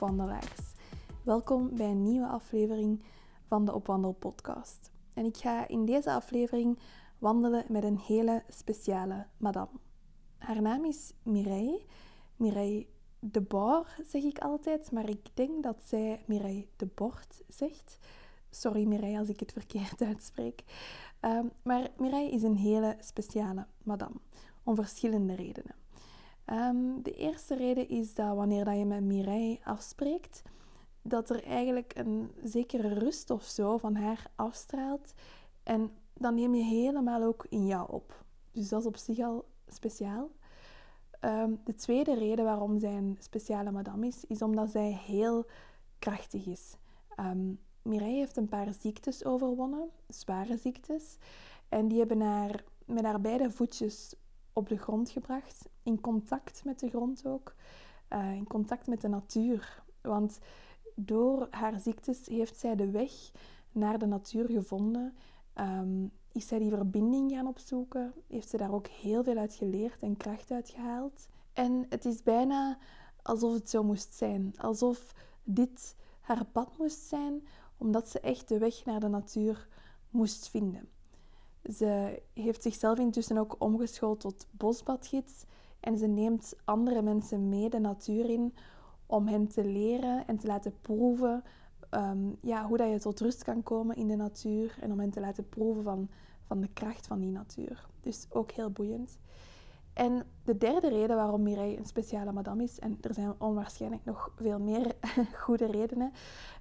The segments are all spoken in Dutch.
Opwandelaars. Welkom bij een nieuwe aflevering van de Opwandel podcast. En ik ga in deze aflevering wandelen met een hele speciale madame. Haar naam is Mireille. Mireille de Boer zeg ik altijd, maar ik denk dat zij Mireille de Bord zegt. Sorry Mireille als ik het verkeerd uitspreek. Ehm, maar Mireille is een hele speciale madame, om verschillende redenen. Ehm, de eerste reden is dat wanneer dat je met Mireille afspreekt, dat er eigenlijk een zekere rust of zo van haar afstraalt. En dan neem je helemaal ook in jou op. Dus dat is op zich al speciaal. Ehm, de tweede reden waarom zij een speciale madame is, is omdat zij heel krachtig is. Um, Mireille heeft een paar ziektes overwonnen, zware ziektes. En die hebben haar met haar beide voetjes op de grond gebracht, in contact met de grond ook, uh, in contact met de natuur. Want door haar ziektes heeft zij de weg naar de natuur gevonden. Um, is zij die verbinding gaan opzoeken? Heeft ze daar ook heel veel uit geleerd en kracht uit gehaald? En het is bijna alsof het zo moest zijn. Alsof dit haar pad moest zijn, omdat ze echt de weg naar de natuur moest vinden. Ze heeft zichzelf intussen ook omgeschoold tot bosbadgids en ze neemt andere mensen mee de natuur in om hen te leren en te laten proeven um, ja, hoe dat je tot rust kan komen in de natuur en om hen te laten proeven van, van de kracht van die natuur. Dus ook heel boeiend. En de derde reden waarom Mireille een speciale madame is, en er zijn onwaarschijnlijk nog veel meer goede redenen,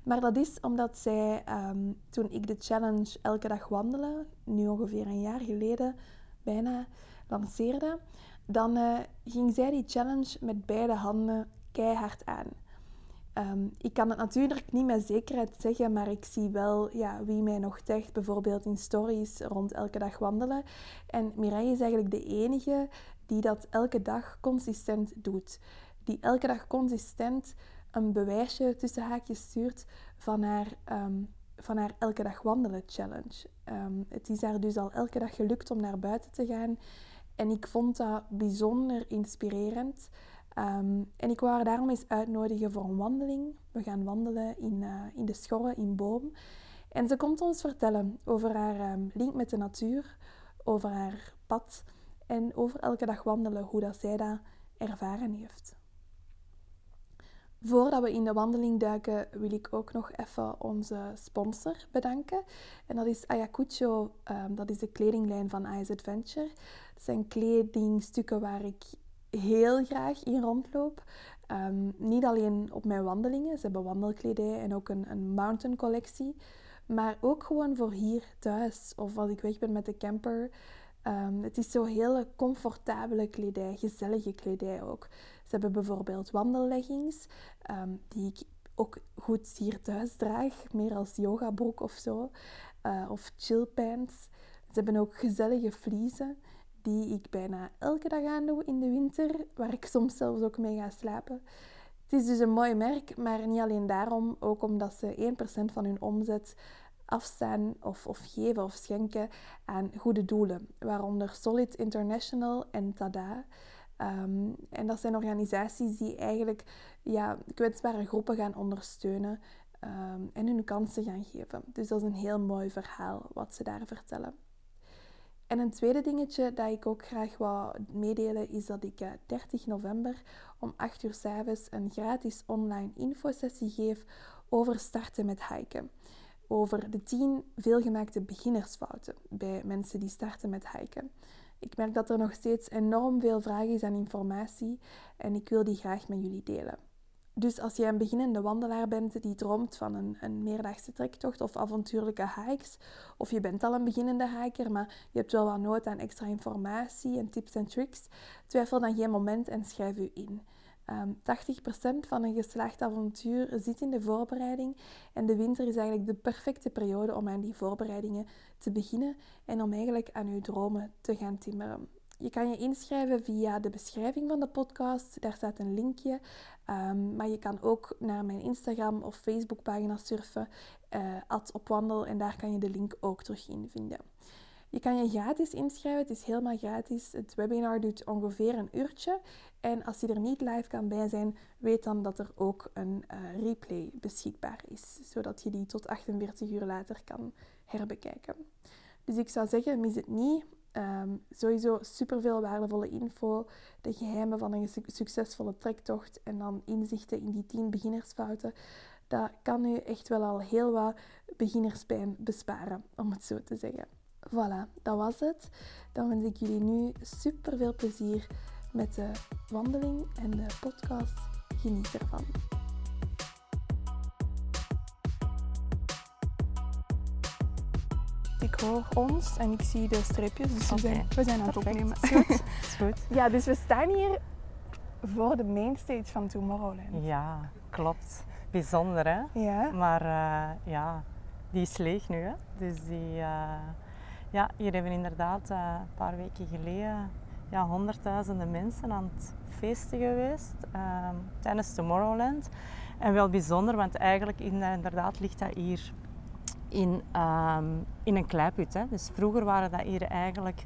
maar dat is omdat zij, um, toen ik de challenge Elke Dag Wandelen, nu ongeveer een jaar geleden bijna, lanceerde, dan uh, ging zij die challenge met beide handen keihard aan. Um, ik kan het natuurlijk niet met zekerheid zeggen, maar ik zie wel ja, wie mij nog zegt, bijvoorbeeld in stories rond elke dag wandelen. En Mireille is eigenlijk de enige die dat elke dag consistent doet. Die elke dag consistent een bewijsje tussen haakjes stuurt van haar, um, van haar elke dag wandelen challenge. Um, het is haar dus al elke dag gelukt om naar buiten te gaan. En ik vond dat bijzonder inspirerend. Um, en ik wou haar daarom eens uitnodigen voor een wandeling. We gaan wandelen in, uh, in de Schorre in Boom. En ze komt ons vertellen over haar um, link met de natuur, over haar pad en over elke dag wandelen, hoe dat zij dat ervaren heeft. Voordat we in de wandeling duiken, wil ik ook nog even onze sponsor bedanken. En dat is Ayacucho, um, dat is de kledinglijn van Ice Adventure. Dat zijn kledingstukken waar ik heel graag in rondloop. Um, niet alleen op mijn wandelingen, ze hebben wandelkledij en ook een, een mountain collectie. Maar ook gewoon voor hier thuis of als ik weg ben met de camper. Um, het is zo hele comfortabele kledij, gezellige kledij ook. Ze hebben bijvoorbeeld wandelleggings, um, die ik ook goed hier thuis draag, meer als yogabroek of zo. Uh, of chillpants. Ze hebben ook gezellige vliezen die ik bijna elke dag aandoe in de winter, waar ik soms zelfs ook mee ga slapen. Het is dus een mooi merk, maar niet alleen daarom, ook omdat ze 1% van hun omzet afstaan of, of geven of schenken aan goede doelen, waaronder Solid International en TADA. Um, en dat zijn organisaties die eigenlijk ja, kwetsbare groepen gaan ondersteunen um, en hun kansen gaan geven. Dus dat is een heel mooi verhaal wat ze daar vertellen. En een tweede dingetje dat ik ook graag wou meedelen is dat ik 30 eh, november om 8 uur s avonds een gratis online infosessie geef over starten met hiken. Over de 10 veelgemaakte beginnersfouten bij mensen die starten met hiken. Ik merk dat er nog steeds enorm veel vraag is aan informatie en ik wil die graag met jullie delen. Dus als je een beginnende wandelaar bent die droomt van een, een meerdaagse trektocht of avontuurlijke hikes, of je bent al een beginnende hiker, maar je hebt wel wat nood aan extra informatie en tips en tricks, twijfel dan geen moment en schrijf u in. Um, ehm, 80% van een geslaagd avontuur zit in de voorbereiding en de winter is eigenlijk de perfecte periode om aan die voorbereidingen te beginnen en om eigenlijk aan uw dromen te gaan timmeren. Je kan je inschrijven via de beschrijving van de podcast. Daar staat een linkje. Um, maar je kan ook naar mijn Instagram of Facebookpagina surfen, uh, opwandel, en daar kan je de link ook terug in vinden. Je kan je gratis inschrijven, het is helemaal gratis. Het webinar duurt ongeveer een uurtje. En als je er niet live kan bij zijn, weet dan dat er ook een uh, replay beschikbaar is, zodat je die tot 48 uur later kan herbekijken. Dus ik zou zeggen, mis het niet. Um, sowieso superveel waardevolle info, de geheimen van een succesvolle trektocht en dan inzichten in die 10 beginnersfouten. Dat kan u echt wel al heel wat beginnerspijn besparen, om het zo te zeggen. Voilà, dat was het. Dan wens ik jullie nu super veel plezier met de wandeling en de podcast. Geniet ervan. Ik hoor ons en ik zie de streepjes, dus we, zijn, we zijn aan het opnemen. Is goed. Is goed. ja, dus we staan hier voor de mainstage van Tomorrowland. Ja, klopt. Bijzonder hè? Ja. Maar uh, ja, die is leeg nu hè. Dus die, uh, ja, hier hebben we inderdaad uh, een paar weken geleden ja, honderdduizenden mensen aan het feesten geweest ehm, tijdens Tomorrowland. En wel bijzonder, want eigenlijk inderdaad ligt dat hier in, um, in een kleipuut. Hè. Dus vroeger waren dat hier eigenlijk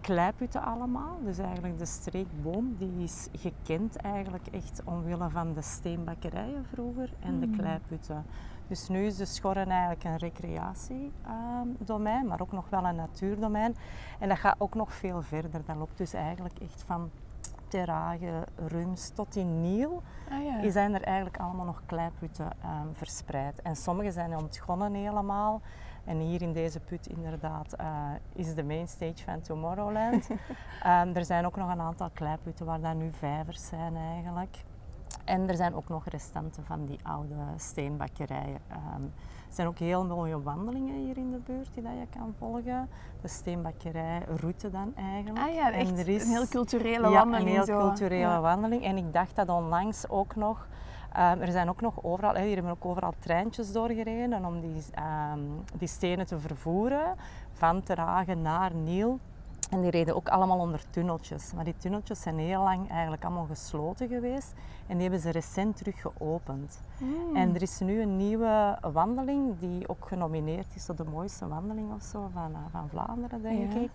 kleiputten allemaal. Dus eigenlijk de streekboom die is gekend eigenlijk echt omwille van de steenbakkerijen vroeger en de mm. kleiputten. Dus nu is de Schorren eigenlijk een recreatiedomein, um, maar ook nog wel een natuurdomein. En dat gaat ook nog veel verder. Dat loopt dus eigenlijk echt van Terrage, Rums tot in Niel, ah, ja. zijn er eigenlijk allemaal nog kleiputten um, verspreid. En sommige zijn ontgonnen helemaal. En hier in deze put inderdaad uh, is de mainstage van Tomorrowland. um, er zijn ook nog een aantal kleiputten waar dan nu vijvers zijn eigenlijk. En er zijn ook nog restanten van die oude steenbakkerijen. Um, er zijn ook heel mooie wandelingen hier in de buurt die dat je kan volgen. De steenbakkerijroute dan eigenlijk. Ah ja, echt en er is, een heel culturele wandeling. een heel culturele wandeling. En ik dacht dat onlangs ook nog... Um, er zijn ook nog overal, hier hebben we ook overal treintjes doorgereden om die, um, die stenen te vervoeren. Van Terhagen naar Niel. En die reden ook allemaal onder tunneltjes. Maar die tunneltjes zijn heel lang eigenlijk allemaal gesloten geweest. En die hebben ze recent terug geopend. Hmm. En er is nu een nieuwe wandeling die ook genomineerd is tot de mooiste wandeling of zo van, eh, van Vlaanderen, denk ik.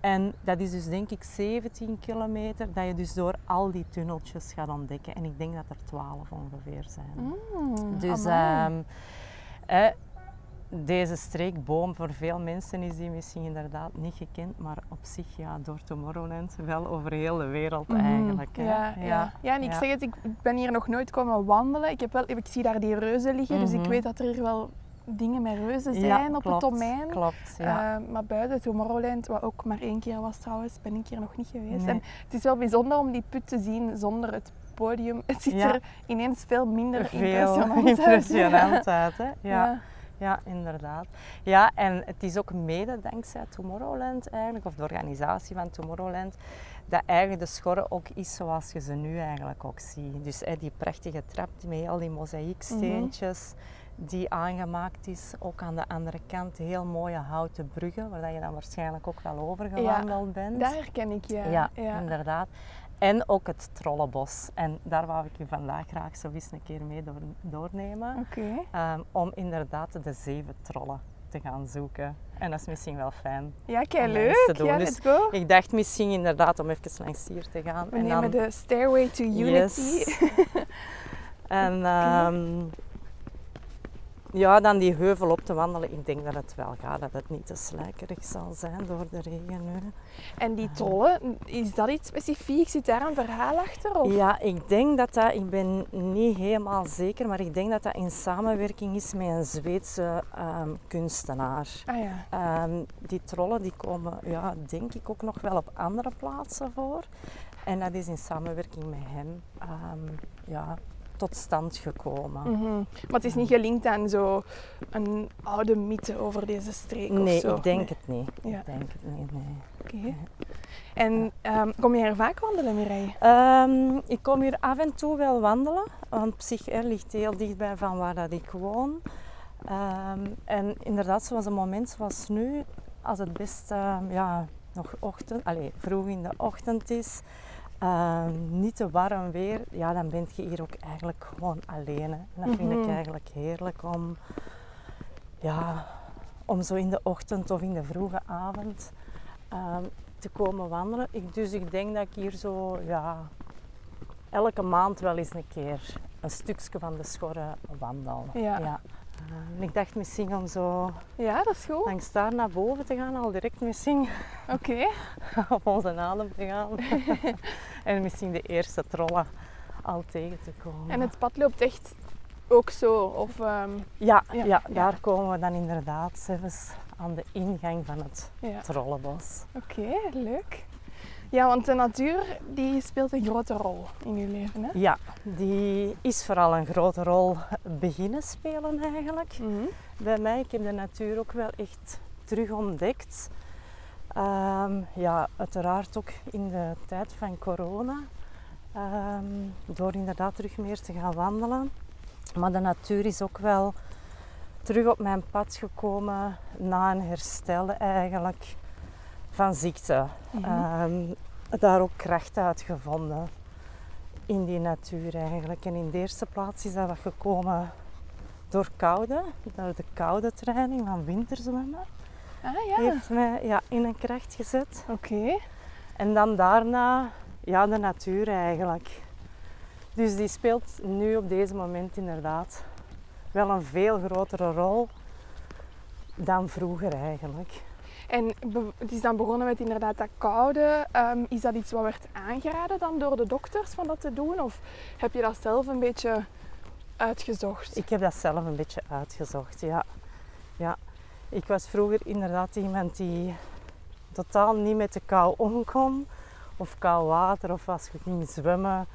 En dat is dus denk ik 17 kilometer dat je dus door al die tunneltjes gaat ontdekken. En ik denk dat er 12 ongeveer zijn. Mm, dus deze streekboom, voor veel mensen is die misschien inderdaad niet gekend, maar op zich ja, door Tomorrowland wel over heel de wereld mhm. eigenlijk. Ja, ja, ja. en ik zeg het, ik ben hier nog nooit komen wandelen. Ik, heb wel, ik zie daar die reuzen liggen, dus ik mhm. weet dat er hier wel dingen met reuzen zijn op het domein. Klopt, ja. Uh, maar buiten Tomorrowland, wat ook maar één keer was trouwens, ben ik hier nog niet geweest. En het is wel bijzonder om die put te zien zonder het podium. Het ziet er ineens veel minder veel impressionant, impressionant uit. Hè? ja. Ja, inderdaad. Ja, en het is ook mede dankzij Tomorrowland eigenlijk, of de organisatie van Tomorrowland, dat eigenlijk de schorren ook is zoals je ze nu eigenlijk ook ziet. Dus die prachtige trap met al die mozaïeksteentjes mm die aangemaakt is. Ook aan de andere kant heel mooie houten bruggen, waar je dan waarschijnlijk ook wel over gewandeld ja, bent. Daar herken ik je. Ja, ja, inderdaad. En ook het Trollenbos. En daar wou ik u vandaag graag zo eens een keer mee door, doornemen. Um, om inderdaad de zeven trollen te gaan zoeken. En dat is misschien wel fijn. Ja, kijk, leuk. Ja, let's dus go. Ik dacht misschien inderdaad om even langs hier te gaan. We en nemen dan... de Stairway to Unity. en um, ja, dan die heuvel op te wandelen. Ik denk dat het wel gaat, dat het niet te slijkerig zal zijn door de regen nu. En die trollen, is dat iets specifiek? Zit daar een verhaal achter? Of? Ja, ik denk dat dat, ik ben niet helemaal zeker, maar ik denk dat dat in samenwerking is met een Zweedse um, kunstenaar. Ah, ja. Um, die trollen die komen, ja, denk ik ook nog wel op andere plaatsen voor. En dat is in samenwerking met hem. Um, ja, tot stand gekomen. Mhm. Maar het is niet gelinkt aan zo een oude mythe over deze streek Nee, of zo? ik denk Nee. het niet. Ja. Ik denk het niet, nee. Oké. En ehm, kom je hier vaak wandelen, Mireille? Ehm, ik kom hier af en toe wel wandelen, want hè, ligt heel dichtbij van waar dat ik woon. Ehm, en inderdaad, zoals een moment zoals nu, als het best ja, nog ochtend, allez, vroeg in de ochtend is, ehm, niet te warm weer, ja, dan ben je hier ook eigenlijk gewoon alleen. Hè. En dat vind ik Mhm. eigenlijk heerlijk om, ja, om zo in de ochtend of in de vroege avond ehm, te komen wandelen. Ik, dus ik denk dat ik hier zo, ja, elke maand wel eens een keer een stukje van de schorre wandel. Ja. Ehm, ik dacht misschien om zo Ja, dat is goed. Oké. langs daar naar boven te gaan, al direct misschien op onze adem te gaan. en misschien de eerste trollen al tegen te komen. En het pad loopt echt ook zo? Of, ehm, Ja, Ja, ja, ja. daar komen we dan inderdaad zelfs aan de ingang van het trollenbos. Oké, leuk. Ja, want de natuur die speelt een grote rol in uw leven, hè? Ja, die is vooral een grote rol beginnen spelen eigenlijk. Mhm. Bij mij, ik heb de natuur ook wel echt terug ontdekt. Ehm, ja, uiteraard ook in de tijd van corona. Ehm, door inderdaad terug meer te gaan wandelen. Maar de natuur is ook wel terug op mijn pad gekomen na een herstel eigenlijk van ziekte. Mhm. Ehm, daar ook kracht uit gevonden in die natuur eigenlijk. En in de eerste plaats is dat wat gekomen door koude, door de koude training van winterzwemmen. Ah ja, Heeft mij ja, in een kracht gezet. oké. En dan daarna ja, de natuur eigenlijk. Dus die speelt nu op deze moment inderdaad wel een veel grotere rol dan vroeger eigenlijk. En het is dan begonnen met inderdaad dat koude. Ehm, is dat iets wat werd aangeraden dan door de dokters van dat te doen? Of heb je dat zelf een beetje uitgezocht? Ik heb dat zelf een beetje uitgezocht, ja. ja. Ik was vroeger inderdaad iemand die totaal niet met de kou omkon. Of koud water, of als je ging zwemmen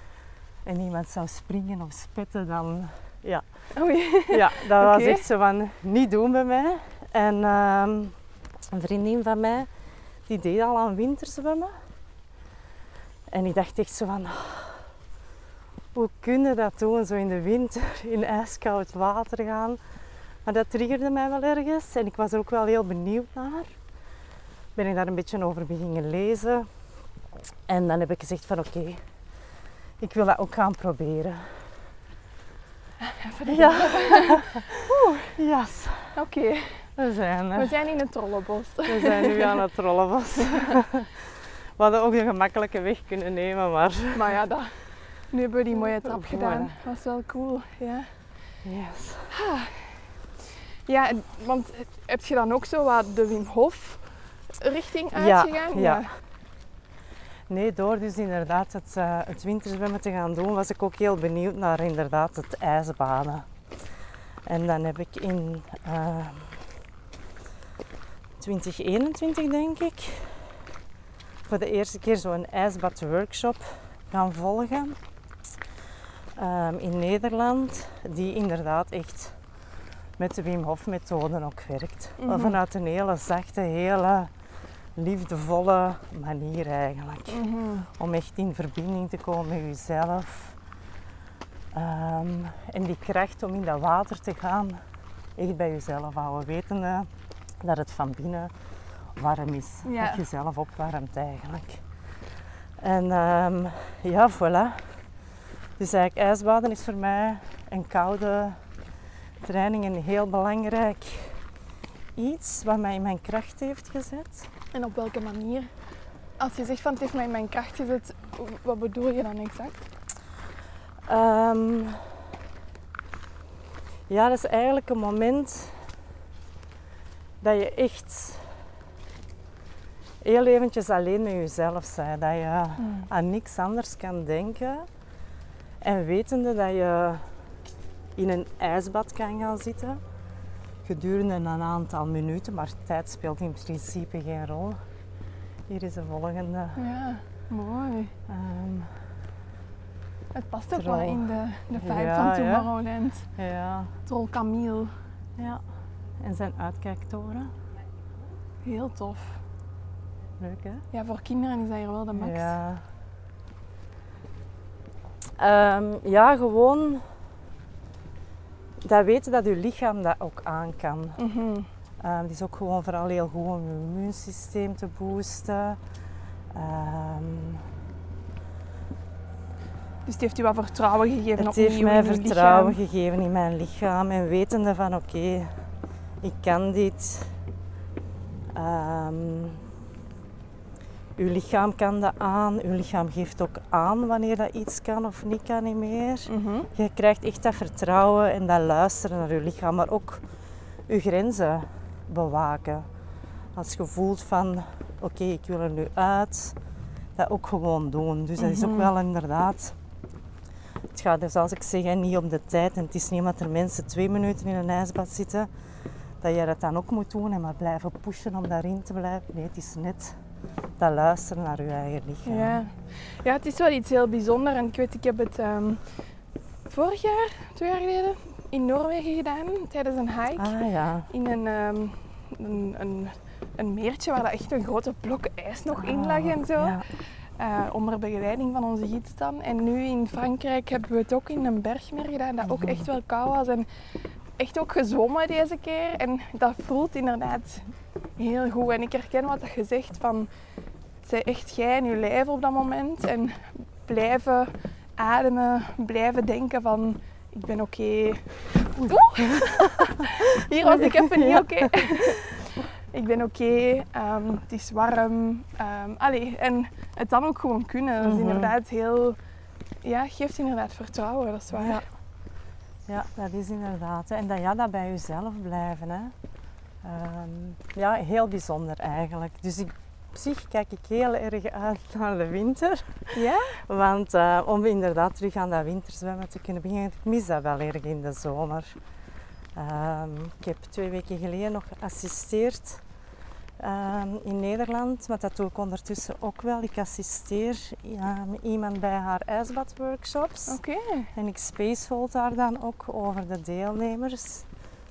en iemand zou springen of spetten, dan... Ja, Oei. ja dat was echt zo van, niet doen bij mij. En ehm, een vriendin van mij, die deed al aan winterzwemmen. En ik dacht echt zo van, hoe kun je dat doen, zo in de winter, in ijskoud water gaan. Maar dat triggerde mij wel ergens en ik was er ook wel heel benieuwd naar. Ben ik daar een beetje over beginnen lezen. En dan heb ik gezegd van oké, ik wil dat ook gaan proberen. Even de- Ja. Yes, Oké, we zijn er. we zijn in het trollenbos. We zijn nu aan het trollenbos. We hadden ook de gemakkelijke weg kunnen nemen, maar... Maar ja, dat, nu hebben we die mooie trap gedaan. Dat was wel cool, ja. Yes. Ja, en- want heb je dan ook zo wat de Wim Hof richting Ja, uitgegaan? ja. Nee, door dus inderdaad het, eh, het winterzwemmen te gaan doen, was ik ook heel benieuwd naar inderdaad het ijsbaden. En dan heb ik in eh 2021, denk ik, voor de eerste keer zo'n ijsbadworkshop gaan volgen. ehm, in Nederland, die inderdaad echt met de Wim Hof methode ook werkt. Mhm. vanuit een hele zachte, hele liefdevolle manier eigenlijk. Mhm. Om echt in verbinding te komen met jezelf. Ehm, en die kracht om in dat water te gaan, echt bij jezelf houden. Wetende dat het van binnen warm is. Ja. Dat je jezelf opwarmt eigenlijk. En ehm, ja, voilà. Dus eigenlijk ijsbaden is voor mij een koude training een heel belangrijk iets wat mij in mijn kracht heeft gezet. En op welke manier? Als je zegt van het heeft mij in mijn kracht gezet, wat bedoel je dan exact? Ehm, ja, dat is eigenlijk een moment dat je echt heel eventjes alleen met jezelf bent. Dat je aan niks anders kan denken. En wetende dat je in een ijsbad kan gaan zitten gedurende een aantal minuten, maar tijd speelt in principe geen rol. Hier is de volgende. Ja, mooi. Ehm, Het past ook wel in de, de vibe Ja, van. Tomorrowland. Ja, Troll Camille. ja. En zijn uitkijktoren. Heel tof. Leuk hè? Ja, voor kinderen is dat hier wel de max. Ja. Ehm, ja, gewoon dat weten dat je lichaam dat ook aan kan. Mhm. Ehm, het is ook gewoon vooral heel goed om je immuunsysteem te boosten. Ehm, Dus het heeft u wat vertrouwen gegeven het heeft mij vertrouwen lichaam. gegeven in mijn lichaam en wetende van oké, ik kan dit. Ehm, uw lichaam kan dat aan, uw lichaam geeft ook aan wanneer dat iets kan of niet kan niet meer. Mhm. Je krijgt echt dat vertrouwen en dat luisteren naar je lichaam, maar ook je grenzen bewaken. Als je voelt van oké, ik wil er nu uit, dat ook gewoon doen. Dus dat is ook Mhm. wel inderdaad. Het gaat dus als ik zeg niet om de tijd en het is niet omdat er mensen twee minuten in een ijsbad zitten, dat je dat dan ook moet doen en maar blijven pushen om daarin te blijven. Nee, het is net dat luisteren naar je eigen lichaam. Ja. ja, het is wel iets heel bijzonders. En ik weet, ik heb het ehm, vorig jaar, twee jaar geleden, in Noorwegen gedaan tijdens een hike. Ah ja. In een, ehm, een, een, een meertje waar dat echt een grote blok ijs nog in lag en zo. Ja. Eh, onder begeleiding van onze gids dan. En nu in Frankrijk hebben we het ook in een bergmeer gedaan, dat ook Mhm. echt wel koud was. En echt ook gezwommen deze keer. En dat voelt inderdaad heel goed. En ik herken wat je zegt van... Het echt jij en je lijf op dat moment. En blijven ademen, blijven denken van... Ik ben oké. Oeh. Hier was ik even niet oké. ik ben oké, ehm, het is warm. ehm, allee, en het dan ook gewoon kunnen. Dat is Mhm. inderdaad heel... Ja, geeft inderdaad vertrouwen, dat is waar. Ja. Ja, dat is inderdaad. hè. En dat, ja, dat bij jezelf blijven. Hè. Ehm, ja, heel bijzonder eigenlijk. Dus ik, op zich kijk ik heel erg uit naar de winter. Ja? Want eh, om inderdaad terug aan dat winterzwemmen te kunnen beginnen, ik mis dat wel erg in de zomer. Ehm, ik heb twee weken geleden nog geassisteerd ehm, in Nederland, maar dat doe ik ondertussen ook wel. Ik assisteer ehm, iemand bij haar ijsbadworkshops. Oké. En ik spacehold daar dan ook over de deelnemers,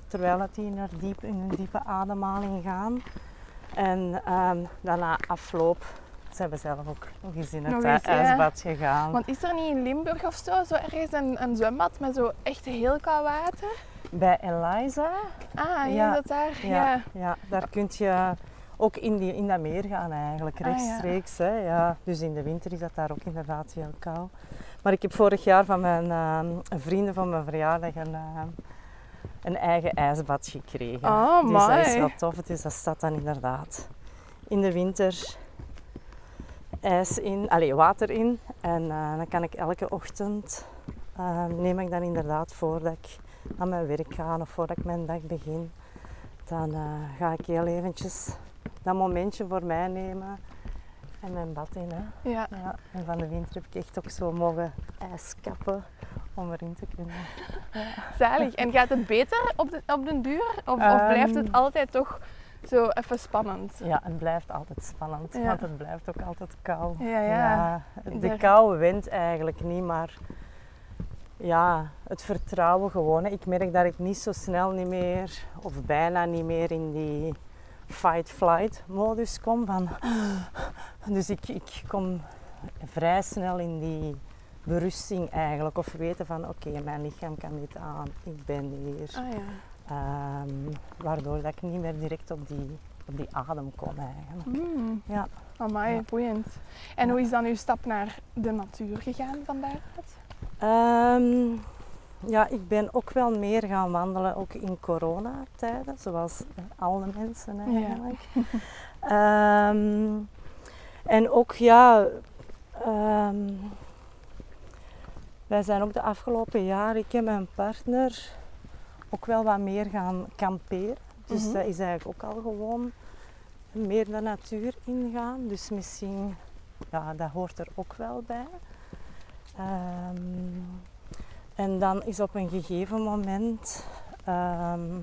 terwijl dat die naar diep, in een diepe ademhaling gaan. En ehm, daarna afloop zijn we zelf ook nog eens in het eh, ja. ijsbad gegaan. Want is er niet in Limburg of zo, zo ergens een, een zwembad met zo echt heel koud water? Bij Eliza, Ah, Ja. dat daar. ja, Ja. ja. daar kun je ook in, die, in dat meer gaan eigenlijk, Ah, ja. rechtstreeks. hè, ja. Dus in de winter is dat daar ook inderdaad heel koud. Maar ik heb vorig jaar van mijn ehm, vrienden van mijn verjaardag een, ehm, een eigen ijsbad gekregen. Oh, dus dat is wel tof. Dus dat staat dan inderdaad in de winter ijs in, allee, water in. En eh, dan kan ik elke ochtend, eh, neem ik dan inderdaad voordat ik aan mijn werk ga of voordat ik mijn dag begin, dan eh, ga ik heel eventjes dat momentje voor mij nemen en mijn bad in. Hè. Ja. Ja, en van de winter heb ik echt ook zo mogen ijskappen om erin te kunnen. Zalig. En gaat het beter op de, op den duur? Of, of blijft het Ehm. altijd toch zo even spannend? Ja, het blijft altijd spannend, Ja. want het blijft ook altijd koud. Ja, ja. de kou wint eigenlijk niet, maar ja, het vertrouwen gewoon. hè. Ik merk dat ik niet zo snel niet meer, of bijna niet meer in die fight-flight modus kom. Van, dus ik, ik kom vrij snel in die berusting eigenlijk. Of weten van oké, mijn lichaam kan dit aan, ik ben hier. Ah ja. Ehm, waardoor dat ik niet meer direct op die, op die adem kom eigenlijk. Mm. Ja. Amai, Ja. boeiend. En Ja. hoe is dan uw stap naar de natuur gegaan van daaruit? Ja, ik ben ook wel meer gaan wandelen, ook in coronatijden, zoals eh, alle mensen eigenlijk. Ehm, en ook ja, ehm, wij zijn ook de afgelopen jaren, ik en mijn partner, ook wel wat meer gaan kamperen. Dus Mhm. dat is eigenlijk ook al gewoon meer de natuur ingaan. Dus misschien, ja, dat hoort er ook wel bij. Ehm, en dan is op een gegeven moment ehm,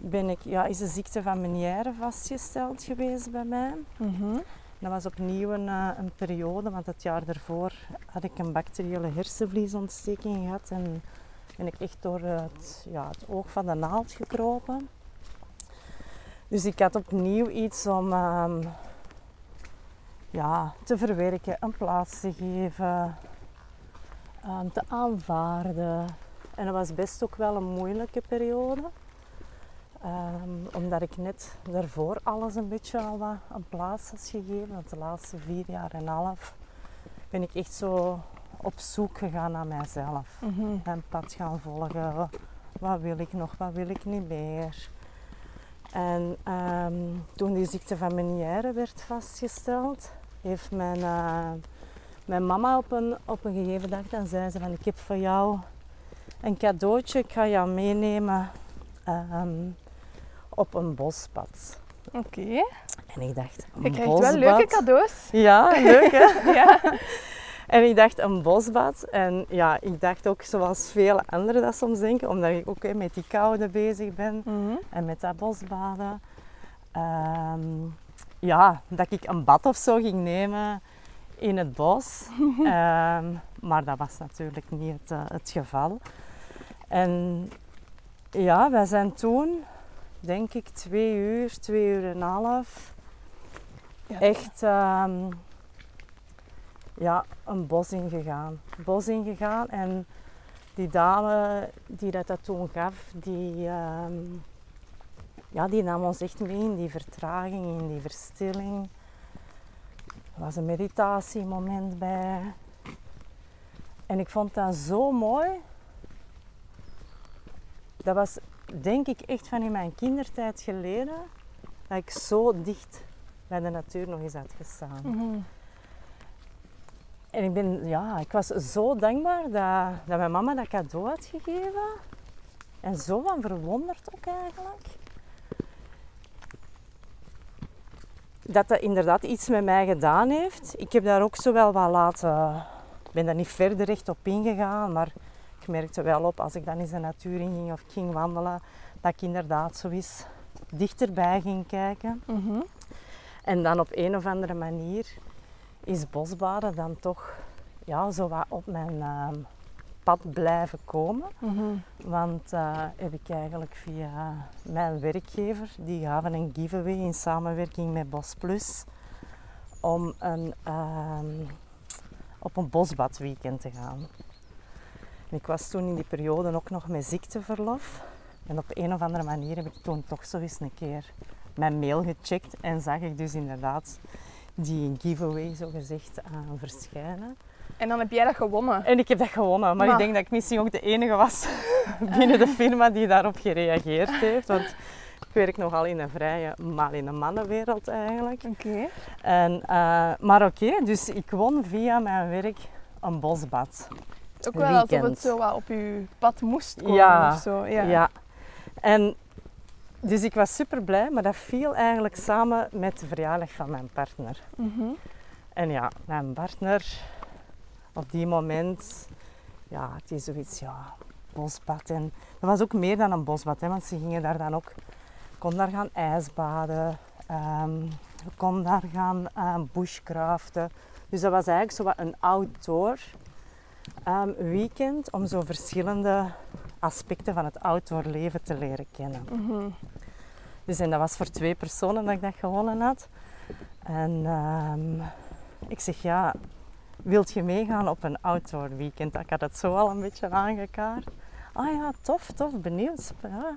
ben ik, ja, is de ziekte van Meniere vastgesteld geweest bij mij. Mhm. Dat was opnieuw een, eh, een periode, want het jaar daarvoor had ik een bacteriële hersenvliesontsteking gehad en ben ik echt door het, ja, het oog van de naald gekropen. Dus ik had opnieuw iets om ehm, ja, te verwerken, een plaats te geven, te aanvaarden. En dat was best ook wel een moeilijke periode. Ehm, omdat ik net daarvoor alles een beetje al wat een plaats had gegeven. Want de laatste vier jaar en een half ben ik echt zo op zoek gegaan naar mijzelf. Mhm. Mijn pad gaan volgen. Wat, wil ik nog, wat wil ik niet meer. En ehm, toen die ziekte van Meniere werd vastgesteld, heeft mijn, eh, mijn mama op een, op een gegeven dag, dan zei ze van ik heb voor jou een cadeautje, ik ga jou meenemen ehm, op een bospad. Oké. En ik dacht, een Je krijgt bosbad? wel leuke cadeaus. Ja, leuk hè? ja. En ik dacht een bosbad. En ja, ik dacht ook zoals vele anderen dat soms denken, omdat ik ook hè, met die koude bezig ben Mhm. en met dat bosbaden. ehm, ja, dat ik een bad of zo ging nemen in het bos. Ehm, maar dat was natuurlijk niet het, eh, het geval. En ja, wij zijn toen, denk ik, twee uur, twee uur en een half, Ja. echt ehm, ja, een bos ingegaan. Bos ingegaan en die dame die dat, dat toen gaf, die, ehm, ja, die nam ons echt mee in die vertraging, in die verstilling. Er was een meditatiemoment bij. En ik vond dat zo mooi. Dat was denk ik echt van in mijn kindertijd geleden dat ik zo dicht bij de natuur nog eens had gestaan. Mhm. En ik, ben, ja, ik was zo dankbaar dat, dat mijn mama dat cadeau had gegeven. En zo van verwonderd ook eigenlijk. Dat dat inderdaad iets met mij gedaan heeft. Ik heb daar ook zo wel wat laten... Ik ben daar niet verder echt op ingegaan, maar ik merkte wel op als ik dan eens de natuur in ging of ging wandelen, dat ik inderdaad zo eens dichterbij ging kijken. Mhm. En dan op een of andere manier is bosbaden dan toch ja, zo wat op mijn ehm, pad blijven komen. Mhm. Want eh, heb ik eigenlijk via mijn werkgever, die gaven een giveaway in samenwerking met Bos Plus, om een, ehm, op een bosbadweekend te gaan. En ik was toen in die periode ook nog met ziekteverlof. En op een of andere manier heb ik toen toch zo eens een keer mijn mail gecheckt en zag ik dus inderdaad die giveaway zo gezegd aan verschijnen. En dan heb jij dat gewonnen. En ik heb dat gewonnen, maar Maar- ik denk dat ik misschien ook de enige was binnen de firma die daarop gereageerd heeft. Want ik werk nogal in een vrije, maar in een mannenwereld eigenlijk. Oké. En, eh, maar oké, dus ik won via mijn werk een bosbad. Ook wel alsof Weekend. het zo wat op je pad moest komen Ja, of zo. Ja. Ja. En dus ik was super blij, maar dat viel eigenlijk samen met de verjaardag van mijn partner. Mhm. En ja, mijn partner op die moment, ja, het is zoiets, ja, bosbad. En dat was ook meer dan een bosbad, hè, want ze gingen daar dan ook, kon daar gaan ijsbaden, we kon daar gaan ehm bushcraften. Dus dat was eigenlijk zo wat een outdoor ehm, weekend om zo verschillende aspecten van het outdoor leven te leren kennen. Mhm. Dus en dat was voor twee personen dat ik dat gewonnen had. En ik zeg, ja, wilt je meegaan op een outdoor weekend? Ik had het zo al een beetje aangekaart. Ah ja, tof, tof, benieuwd. Ja.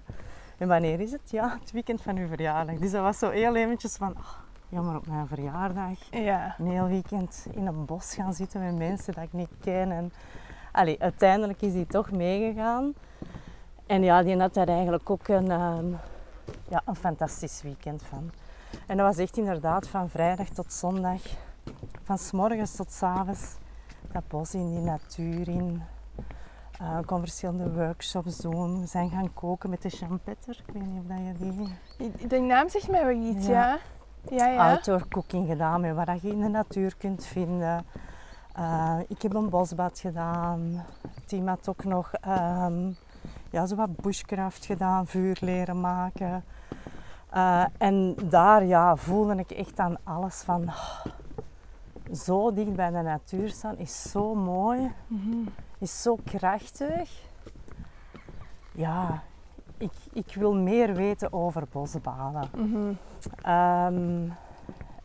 En wanneer is het? Ja, het weekend van uw verjaardag. Dus dat was zo heel eventjes van, ah, ja, maar op mijn verjaardag, Ja. een heel weekend in een bos gaan zitten met mensen dat ik niet ken. En, allee, uiteindelijk is hij toch meegegaan. En ja, die had daar eigenlijk ook een, ehm, ja, een fantastisch weekend van. En dat was echt inderdaad van vrijdag tot zondag, van s morgens tot s avonds, dat bos in, die natuur in. Eh, ik kon verschillende workshops doen. We zijn gaan koken met de champetter. Ik weet niet of dat je die... Die naam zegt mij wel iets, Ja. ja. Ja, ja. outdoor cooking gedaan, met wat je in de natuur kunt vinden. Eh, ik heb een bosbad gedaan. Team had ook nog ehm, ja, zo wat bushcraft gedaan, vuur leren maken. Eh, en daar ja, voelde ik echt aan alles van oh, zo dicht bij de natuur staan is zo mooi, is zo krachtig. Ja, ik, ik wil meer weten over bosbaden. Mhm. Ehm,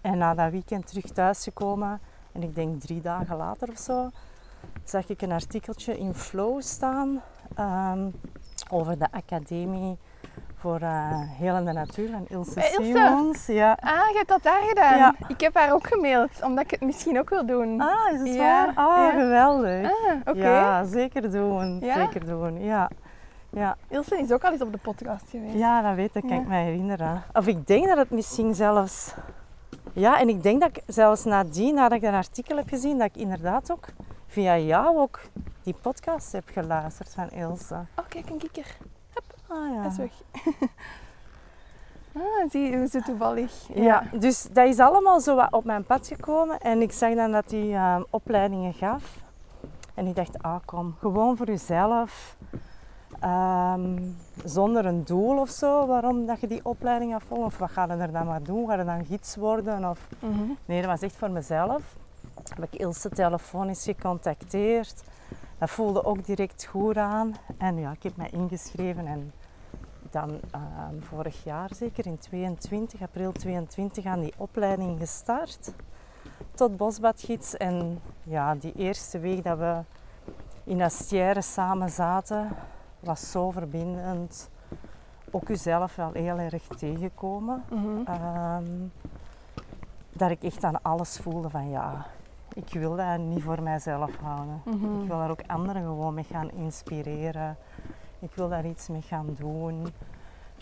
en na dat weekend terug thuisgekomen, en ik denk drie dagen later of zo, zag ik een artikeltje in Flow staan ehm, over de Academie voor uh, Helende Natuur van Ilse Ilse? Simons. Ja. Ah, je hebt dat daar gedaan? Ja. Ik heb haar ook gemaild, omdat ik het misschien ook wil doen. Ah, is het Ja, waar? Ah, ja. geweldig. Ah, oké. Ja, zeker doen. Zeker doen, ja. Ja. Ilse is ook al eens op de podcast geweest. ja, dat weet ik, kan ik me herinneren. Of ik denk dat het misschien zelfs... Ja, en ik denk dat ik zelfs nadien, nadat ik een artikel heb gezien, dat ik inderdaad ook via jou ook die podcast heb geluisterd van Ilse. Oh, kijk, een kikker. Ah ja. Is weg. ah, zie hoe ze toevallig... Ja, dus dat is allemaal zo wat op mijn pad gekomen. En ik zag dan dat hij ehm, opleidingen gaf. En ik dacht, ah kom, gewoon voor jezelf. Ehm, zonder een doel of zo, waarom dat je die opleiding gaat volgen. Of wat ga je er dan maar doen? Ga je dan gids worden? Of... Mhm. Nee, dat was echt voor mezelf. Heb ik Ilse telefonisch gecontacteerd. Dat voelde ook direct goed aan. En ja, ik heb mij ingeschreven en dan ehm, vorig jaar zeker in 22, april 22 aan die opleiding gestart tot bosbadgids. En ja, die eerste week dat we in Astière samen zaten, was zo verbindend. Ook uzelf wel heel erg tegenkomen. Mhm. Ehm, dat ik echt aan alles voelde van ja, ik wil dat niet voor mijzelf houden. Mhm. Ik wil daar ook anderen gewoon mee gaan inspireren. Ik wil daar iets mee gaan doen.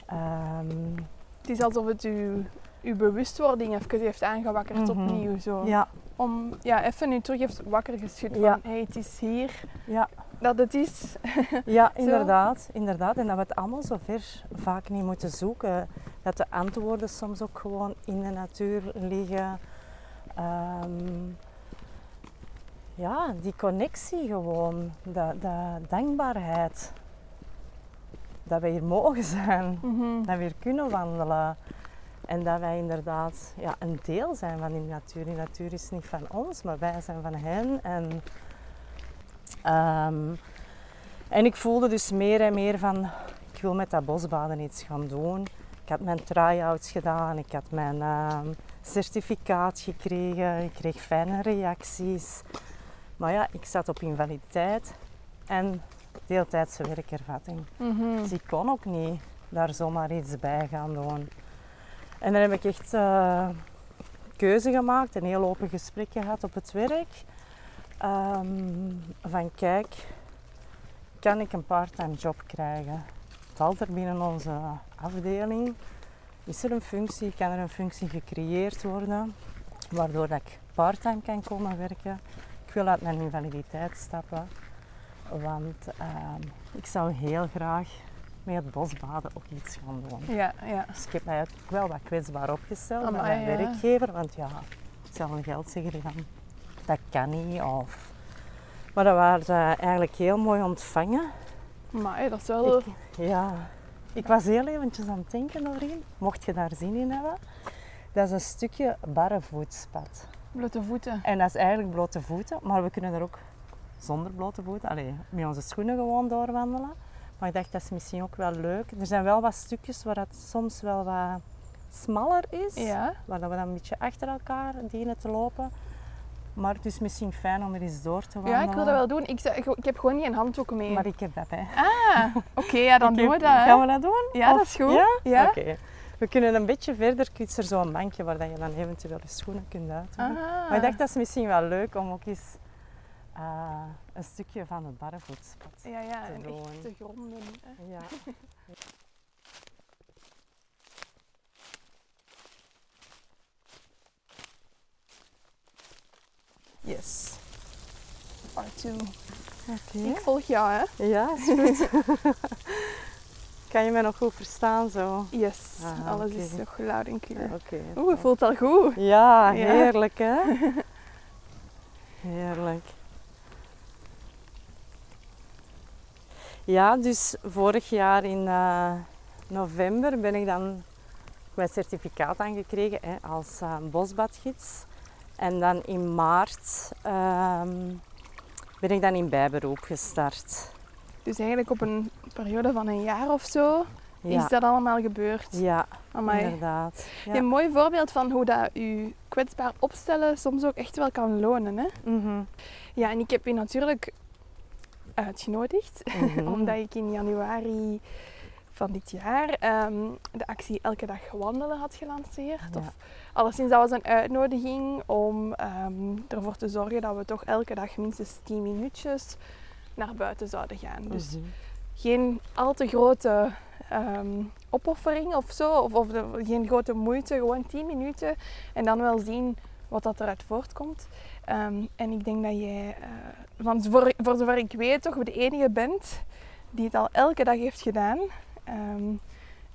Ehm, Het is alsof het uw, uw bewustwording even heeft aangewakkerd Mhm. opnieuw. Zo. ja, Om ja, even nu terug heeft wakker geschud van hey, het is hier ja, dat het is. ja, inderdaad, inderdaad. En dat we het allemaal zo ver vaak niet moeten zoeken. Dat de antwoorden soms ook gewoon in de natuur liggen. Ehm, ja, die connectie gewoon, de, de dankbaarheid. Dat we hier mogen zijn. Mhm. dat we hier kunnen wandelen. En dat wij inderdaad ja, een deel zijn van die natuur. Die natuur is niet van ons, maar wij zijn van hen. En, ehm, en ik voelde dus meer en meer van, ik wil met dat bosbaden iets gaan doen. Ik had mijn try-outs gedaan, ik had mijn ehm, certificaat gekregen, ik kreeg fijne reacties. Maar ja, ik zat op invaliditeit en deeltijdse werkervatting. Mhm. Dus ik kon ook niet daar zomaar iets bij gaan doen. En dan heb ik echt eh, keuze gemaakt, een heel open gesprek gehad op het werk. Ehm, van kijk, kan ik een parttime job krijgen? Valt er binnen onze afdeling? Is er een functie? Kan er een functie gecreëerd worden? Waardoor dat ik parttime kan komen werken. Ik wil uit mijn invaliditeit stappen. Want ehm, ik zou heel graag met het bosbaden ook iets gaan doen. Ja, ja. Dus ik heb mij ook wel wat kwetsbaar opgesteld Amai, mijn ja. werkgever. Want ja, ik zal een geld zeggen van dat kan niet. Of... Maar dat waren ze eigenlijk heel mooi ontvangen. Maar dat is wel... Ik, ja, ik was heel eventjes aan het denken, Noreen. Mocht je daar zin in hebben. Dat is een stukje barrevoetspad. Blote voeten. En dat is eigenlijk blote voeten, maar we kunnen er ook zonder blote voeten, allee, met onze schoenen gewoon doorwandelen. Maar ik dacht, dat is misschien ook wel leuk. Er zijn wel wat stukjes waar het soms wel wat smaller is, Ja. waar dat we dan een beetje achter elkaar dienen te lopen. Maar het is misschien fijn om er eens door te wandelen. ja, ik wil dat wel doen. Ik, ik, heb gewoon niet een handdoek mee. Maar ik heb dat bij. Ah, oké, ja, dan doen we dat. hè. Gaan we dat doen? Ja, Of- dat is goed. Ja? Ja. Oké. We kunnen een beetje verder, is er zo'n bankje waar dat je dan eventueel je schoenen kunt uitdoen. Ah. Maar ik dacht, dat is misschien wel leuk om ook eens eh, een stukje van het barrevoetspad. Ja, ja, te en doen. echt te gronden. hè. Ja. Yes. Part 2. Oké. Ik volg jou, hè? Ja, is goed. kan je mij nog goed verstaan zo? Yes. Ah, Alles is nog luid en clear. Oké. Oeh, het voelt al goed. Ja, Ja. heerlijk hè? Heerlijk. Ja, dus vorig jaar in eh, november ben ik dan mijn certificaat aangekregen hè, als uh, bosbadgids. En dan in maart ehm, ben ik dan in bijberoep gestart. Dus eigenlijk op een periode van een jaar of zo is dat allemaal gebeurd. Ja, inderdaad. Ja. Een mooi voorbeeld van hoe dat je kwetsbaar opstellen soms ook echt wel kan lonen. Hè? Mhm. Ja, en ik heb je natuurlijk uitgenodigd, mhm. omdat ik in januari van dit jaar ehm, de actie Elke Dag Wandelen had gelanceerd. Ja. Of alleszins, dat was een uitnodiging om um, ervoor te zorgen dat we toch elke dag minstens 10 minuutjes naar buiten zouden gaan. Dus mhm. geen al te grote um, opoffering of zo, of, of geen grote moeite, gewoon 10 minuten en dan wel zien wat dat eruit voortkomt. en ik denk dat jij, uh, van, voor, voor zover ik weet, toch de enige bent die het al elke dag heeft gedaan. Ehm,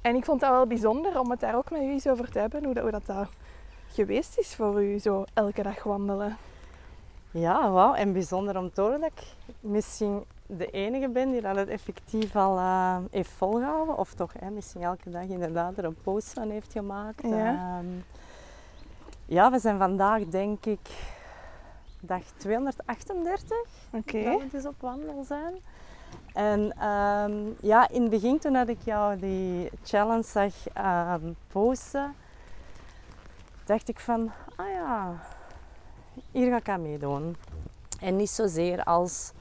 en ik vond dat wel bijzonder om het daar ook met u eens over te hebben, hoe dat, hoe dat, dat geweest is voor u, zo elke dag wandelen. Ja, wauw. En bijzonder om te horen dat ik misschien de enige ben die dat het effectief al uh, heeft volgehouden. Of toch hè, misschien elke dag inderdaad er een post van heeft gemaakt. Ja, ehm, ja we zijn vandaag denk ik dag 238 okay. dat we dus op wandel zijn. En ehm, ja, in het begin toen dat ik jou die challenge zag um, posten, dacht ik van, ah ja, hier ga ik aan meedoen. En niet zozeer als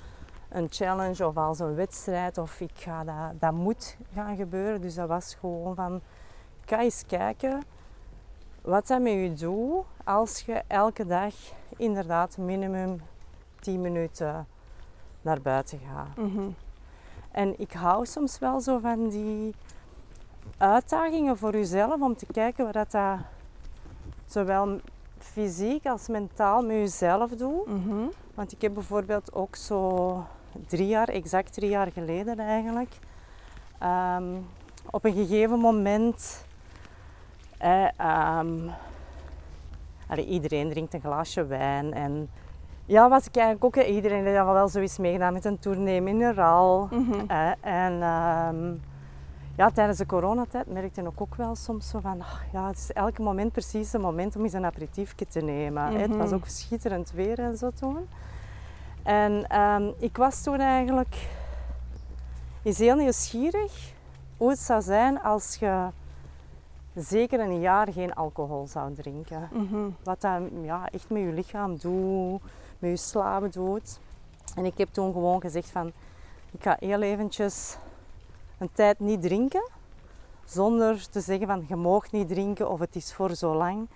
een challenge of als een wedstrijd of ik ga dat, dat moet gaan gebeuren. Dus dat was gewoon van, ga eens kijken wat dat met je doet als je elke dag inderdaad minimum 10 minuten naar buiten gaat. Mhm. En ik hou soms wel zo van die uitdagingen voor jezelf om te kijken wat dat, dat zowel fysiek als mentaal met jezelf doet. Mhm. Want ik heb bijvoorbeeld ook zo drie jaar, exact drie jaar geleden eigenlijk, ehm, op een gegeven moment. Eh, iedereen drinkt een glaasje wijn en ja, was ik eigenlijk ook. Iedereen heeft wel zoiets meegedaan met een tournee mineraal. Mm en uh, ja, tijdens de coronatijd merkte ik ook, ook wel soms zo van... Ach, ja, het is elk moment precies het moment om eens een aperitiefje te nemen. Het was mhm. ook schitterend weer en zo toen. En um, ik was toen eigenlijk is heel nieuwsgierig hoe het zou zijn als je zeker een jaar geen alcohol zou drinken. Mhm. Wat dat ja, echt met je lichaam doet, met je slapen doet. En ik heb toen gewoon gezegd van, ik ga heel eventjes een tijd niet drinken. Zonder te zeggen van, je mag niet drinken of het is voor zo lang.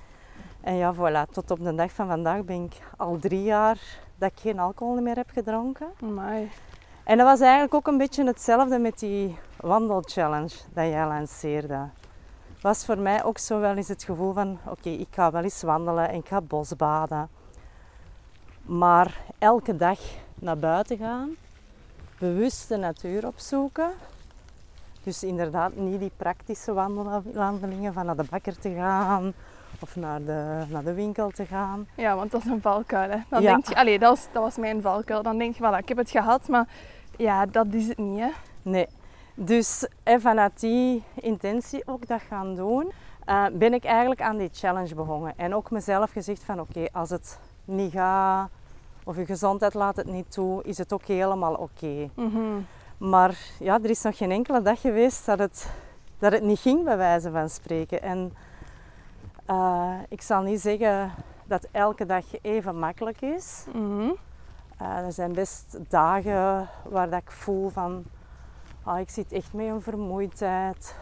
En ja, voilà, tot op de dag van vandaag ben ik al drie jaar dat ik geen alcohol meer heb gedronken. Amai. En dat was eigenlijk ook een beetje hetzelfde met die wandelchallenge dat jij lanceerde. Was voor mij ook zo wel eens het gevoel van, oké, ik ga wel eens wandelen en ik ga bosbaden. Maar elke dag naar buiten gaan, bewust de natuur opzoeken. Dus inderdaad niet die praktische wandelingen van naar de bakker te gaan of naar de, naar de winkel te gaan. Ja, want dat is een valkuil. Hè. Dan denk je, allez, dat, was, dat was mijn valkuil. Dan denk je, voilà, ik heb het gehad, maar ja, dat is het niet. Hè. Nee. Dus vanuit die intentie ook dat gaan doen, uh, ben ik eigenlijk aan die challenge begonnen. En ook mezelf gezegd van oké, als het niet gaat of je gezondheid laat het niet toe, is het ook helemaal oké. Mhm. Maar ja, er is nog geen enkele dag geweest dat het, dat het niet ging, bij wijze van spreken. En uh, ik zal niet zeggen dat elke dag even makkelijk is. Mhm. Uh, er zijn best dagen waar dat ik voel van, oh, ik zit echt met een vermoeidheid.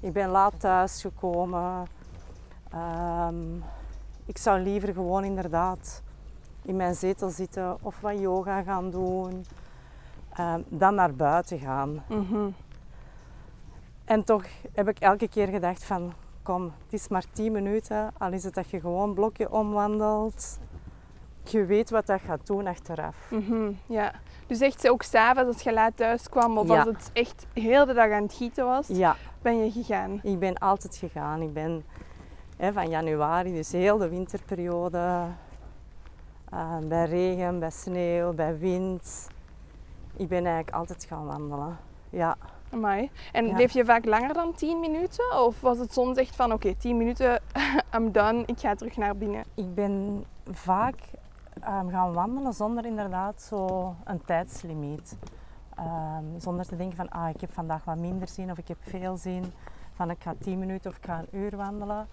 Ik ben laat thuisgekomen. Um, ik zou liever gewoon inderdaad in mijn zetel zitten of wat yoga gaan doen, uh, dan naar buiten gaan. Mhm. En toch heb ik elke keer gedacht van, kom, het is maar 10 minuten, al is het dat je gewoon een blokje omwandelt. Je weet wat dat gaat doen achteraf. Mm ja. Dus echt ook s'avonds als je laat thuis kwam of als het echt heel de dag aan het gieten was, ja. ben je gegaan? Ik ben altijd gegaan. Ik ben hè, van januari, dus heel de winterperiode, uh, bij regen, bij sneeuw, bij wind. Ik ben eigenlijk altijd gaan wandelen. Ja. Amai. En Ja. bleef je vaak langer dan 10 minuten? Of was het soms echt van oké, 10 minuten, I'm done, ik ga terug naar binnen? Ik ben vaak ehm, gaan wandelen zonder inderdaad zo een tijdslimiet. Ehm, zonder te denken van ah, ik heb vandaag wat minder zin of ik heb veel zin. Van ik ga 10 minuten of ik ga een uur wandelen.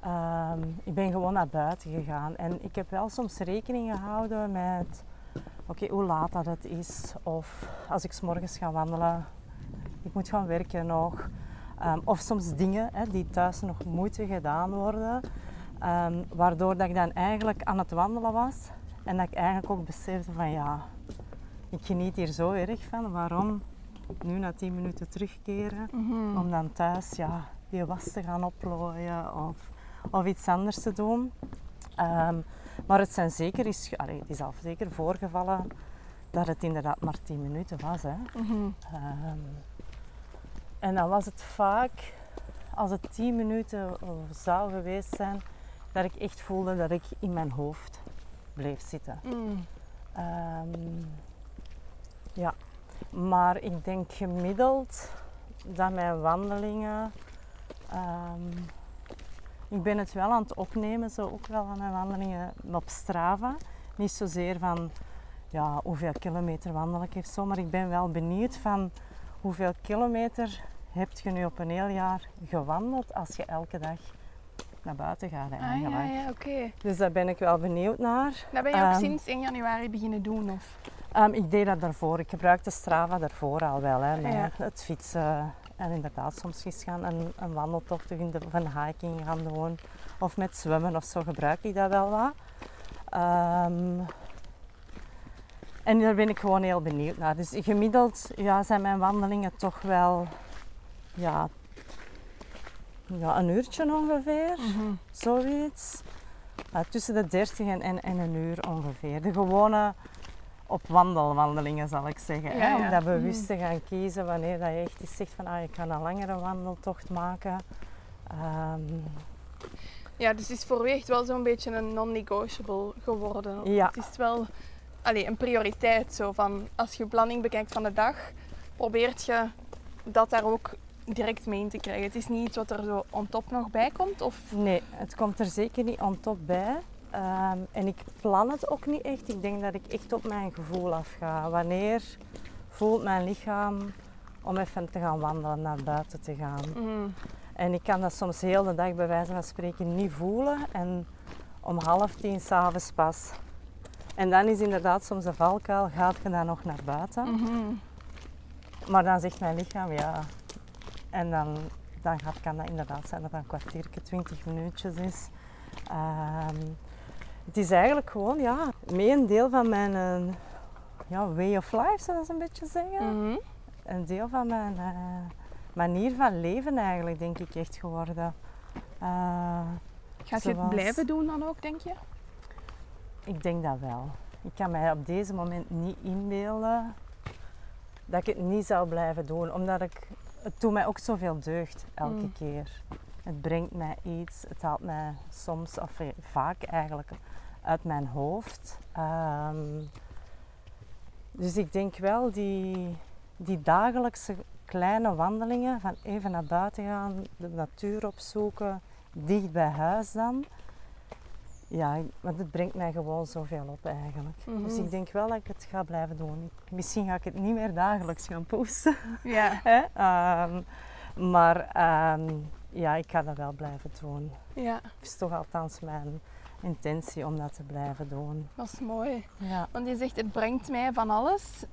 Ehm, ik ben gewoon naar buiten gegaan. En ik heb wel soms rekening gehouden met oké, hoe laat dat het is. Of als ik 's morgens ga wandelen, ik moet gaan werken nog. Of soms dingen hè, die thuis nog moeten gedaan worden. Ehm, waardoor dat ik dan eigenlijk aan het wandelen was. En dat ik eigenlijk ook besefte van ja, ik geniet hier zo erg van. Waarom nu na 10 minuten terugkeren? Om dan thuis ja, die was te gaan oplooien of, of iets anders te doen. Ehm, maar het, zijn zeker is, allee, het is al zeker voorgevallen dat het inderdaad maar 10 minuten was. Hè. Mhm. Ehm, en dan was het vaak, als het 10 minuten zou geweest zijn, dat ik echt voelde dat ik in mijn hoofd bleef zitten. Mm. Ehm, ja, maar ik denk gemiddeld dat mijn wandelingen. ehm, ik ben het wel aan het opnemen, zo ook wel aan mijn wandelingen op Strava. Niet zozeer van ja, hoeveel kilometer wandel ik of zo, maar ik ben wel benieuwd van hoeveel kilometer heb je nu op een heel jaar gewandeld als je elke dag naar buiten gaat Ah eigenlijk. ja. Dus daar ben ik wel benieuwd naar. Dat ben je ook Ehm, sinds 1 januari beginnen doen? Of? Ehm, ik deed dat daarvoor. Ik gebruikte Strava daarvoor al wel. Hè, met Ja. het fietsen. En inderdaad, soms eens gaan een, een wandeltocht of een hiking gaan doen. Of met zwemmen of zo gebruik ik dat wel wat. Ehm, en daar ben ik gewoon heel benieuwd naar. Dus gemiddeld ja, zijn mijn wandelingen toch wel ja, ja, een uurtje ongeveer. Mhm. Zoiets. Ja, tussen de 30 en, en, en een uur ongeveer. De gewone op wandelwandelingen zal ik zeggen. Ja, hè? ja. Om dat bewust te gaan kiezen wanneer dat je echt eens zegt van ah, ik ga een langere wandeltocht maken. Ehm, Ja, dus het is voor u echt wel zo'n beetje een non-negotiable geworden. Ja. Het is wel allee, een prioriteit. Zo van, als je planning bekijkt van de dag, probeert je dat daar ook direct mee in te krijgen. Het is niet iets wat er zo on top nog bij komt. Of... nee, het komt er zeker niet on top bij. Ehm, en ik plan het ook niet echt. Ik denk dat ik echt op mijn gevoel afga. Wanneer voelt mijn lichaam om even te gaan wandelen, naar buiten te gaan. Mhm. En ik kan dat soms heel de dag bij wijze van spreken niet voelen. En om half tien s'avonds pas. En dan is inderdaad soms de valkuil, gaat je dan nog naar buiten? Mhm. Maar dan zegt mijn lichaam ja. En dan, dan gaat, kan dat inderdaad zijn dat dat een kwartiertje, twintig minuutjes is. Ehm, het is eigenlijk gewoon ja, mee een deel van mijn eh, ja, way of life, zou dat een beetje zeggen. Mhm. Een deel van mijn eh, manier van leven eigenlijk, denk ik, echt geworden. Eh, Gaat je het blijven doen dan ook, denk je? ik denk dat wel. Ik kan mij op deze moment niet inbeelden dat ik het niet zou blijven doen. Omdat ik, het doet mij ook zoveel deugd elke Mm. keer. Het brengt mij iets. Het haalt mij soms, of eh, vaak eigenlijk, uit mijn hoofd. Ehm, dus ik denk wel die, die dagelijkse kleine wandelingen, van even naar buiten gaan, de natuur opzoeken, dicht bij huis dan. Ja, want het brengt mij gewoon zoveel op eigenlijk. Mhm. Dus ik denk wel dat ik het ga blijven doen. Misschien ga ik het niet meer dagelijks gaan posten. Ja. Ehm, maar ehm, ja, ik ga dat wel blijven doen. ja, Het is toch althans mijn intentie om dat te blijven doen. dat is mooi. Ja. Want je zegt, het brengt mij van alles.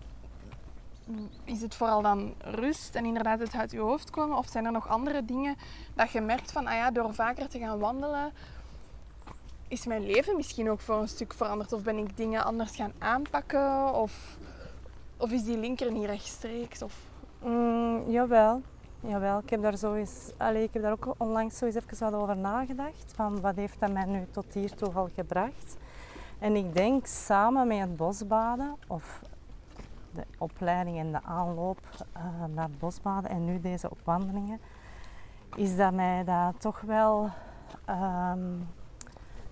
Is het vooral dan rust en inderdaad het uit je hoofd komen? Of zijn er nog andere dingen dat je merkt van, ah ja, door vaker te gaan wandelen, is mijn leven misschien ook voor een stuk veranderd? Of ben ik dingen anders gaan aanpakken? Of, of is die linker niet rechtstreeks? Of... Mm, jawel. jawel. Ik heb daar zo eens, allee, ik heb daar ook onlangs zo eens even over nagedacht. Van wat heeft dat mij nu tot hiertoe al gebracht? En ik denk samen met het bosbaden of de opleiding en de aanloop eh, naar het bosbaden en nu deze opwandelingen, is dat mij dat toch wel ehm,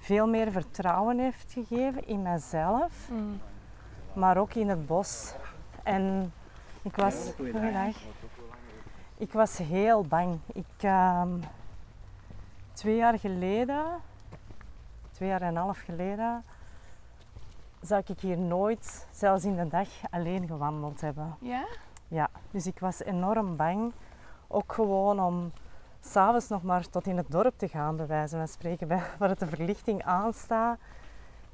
veel meer vertrouwen heeft gegeven in mezelf, maar ook in het bos. En ik was. Goeiedag. Ik was heel bang. Ik, ehm, twee jaar geleden, twee jaar en een half geleden, zou ik hier nooit, zelfs in de dag, alleen gewandeld hebben. Ja? Ja, dus ik was enorm bang. Ook gewoon om s'avonds nog maar tot in het dorp te gaan, bij wijze van spreken, bij, waar het de verlichting aanstaat.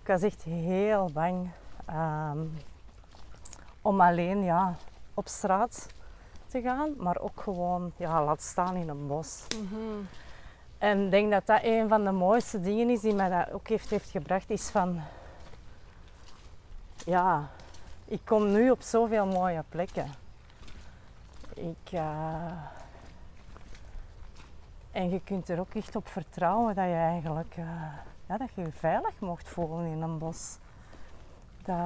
Ik was echt heel bang ehm, om alleen ja, op straat te gaan, maar ook gewoon ja, laat staan in een bos. En ik denk dat dat een van de mooiste dingen is die mij dat ook heeft, heeft gebracht, is van... Ja, ik kom nu op zoveel mooie plekken. Ik... eh, En je kunt er ook echt op vertrouwen dat je eigenlijk... eh, ja, dat je je veilig mocht voelen in een bos. Dat,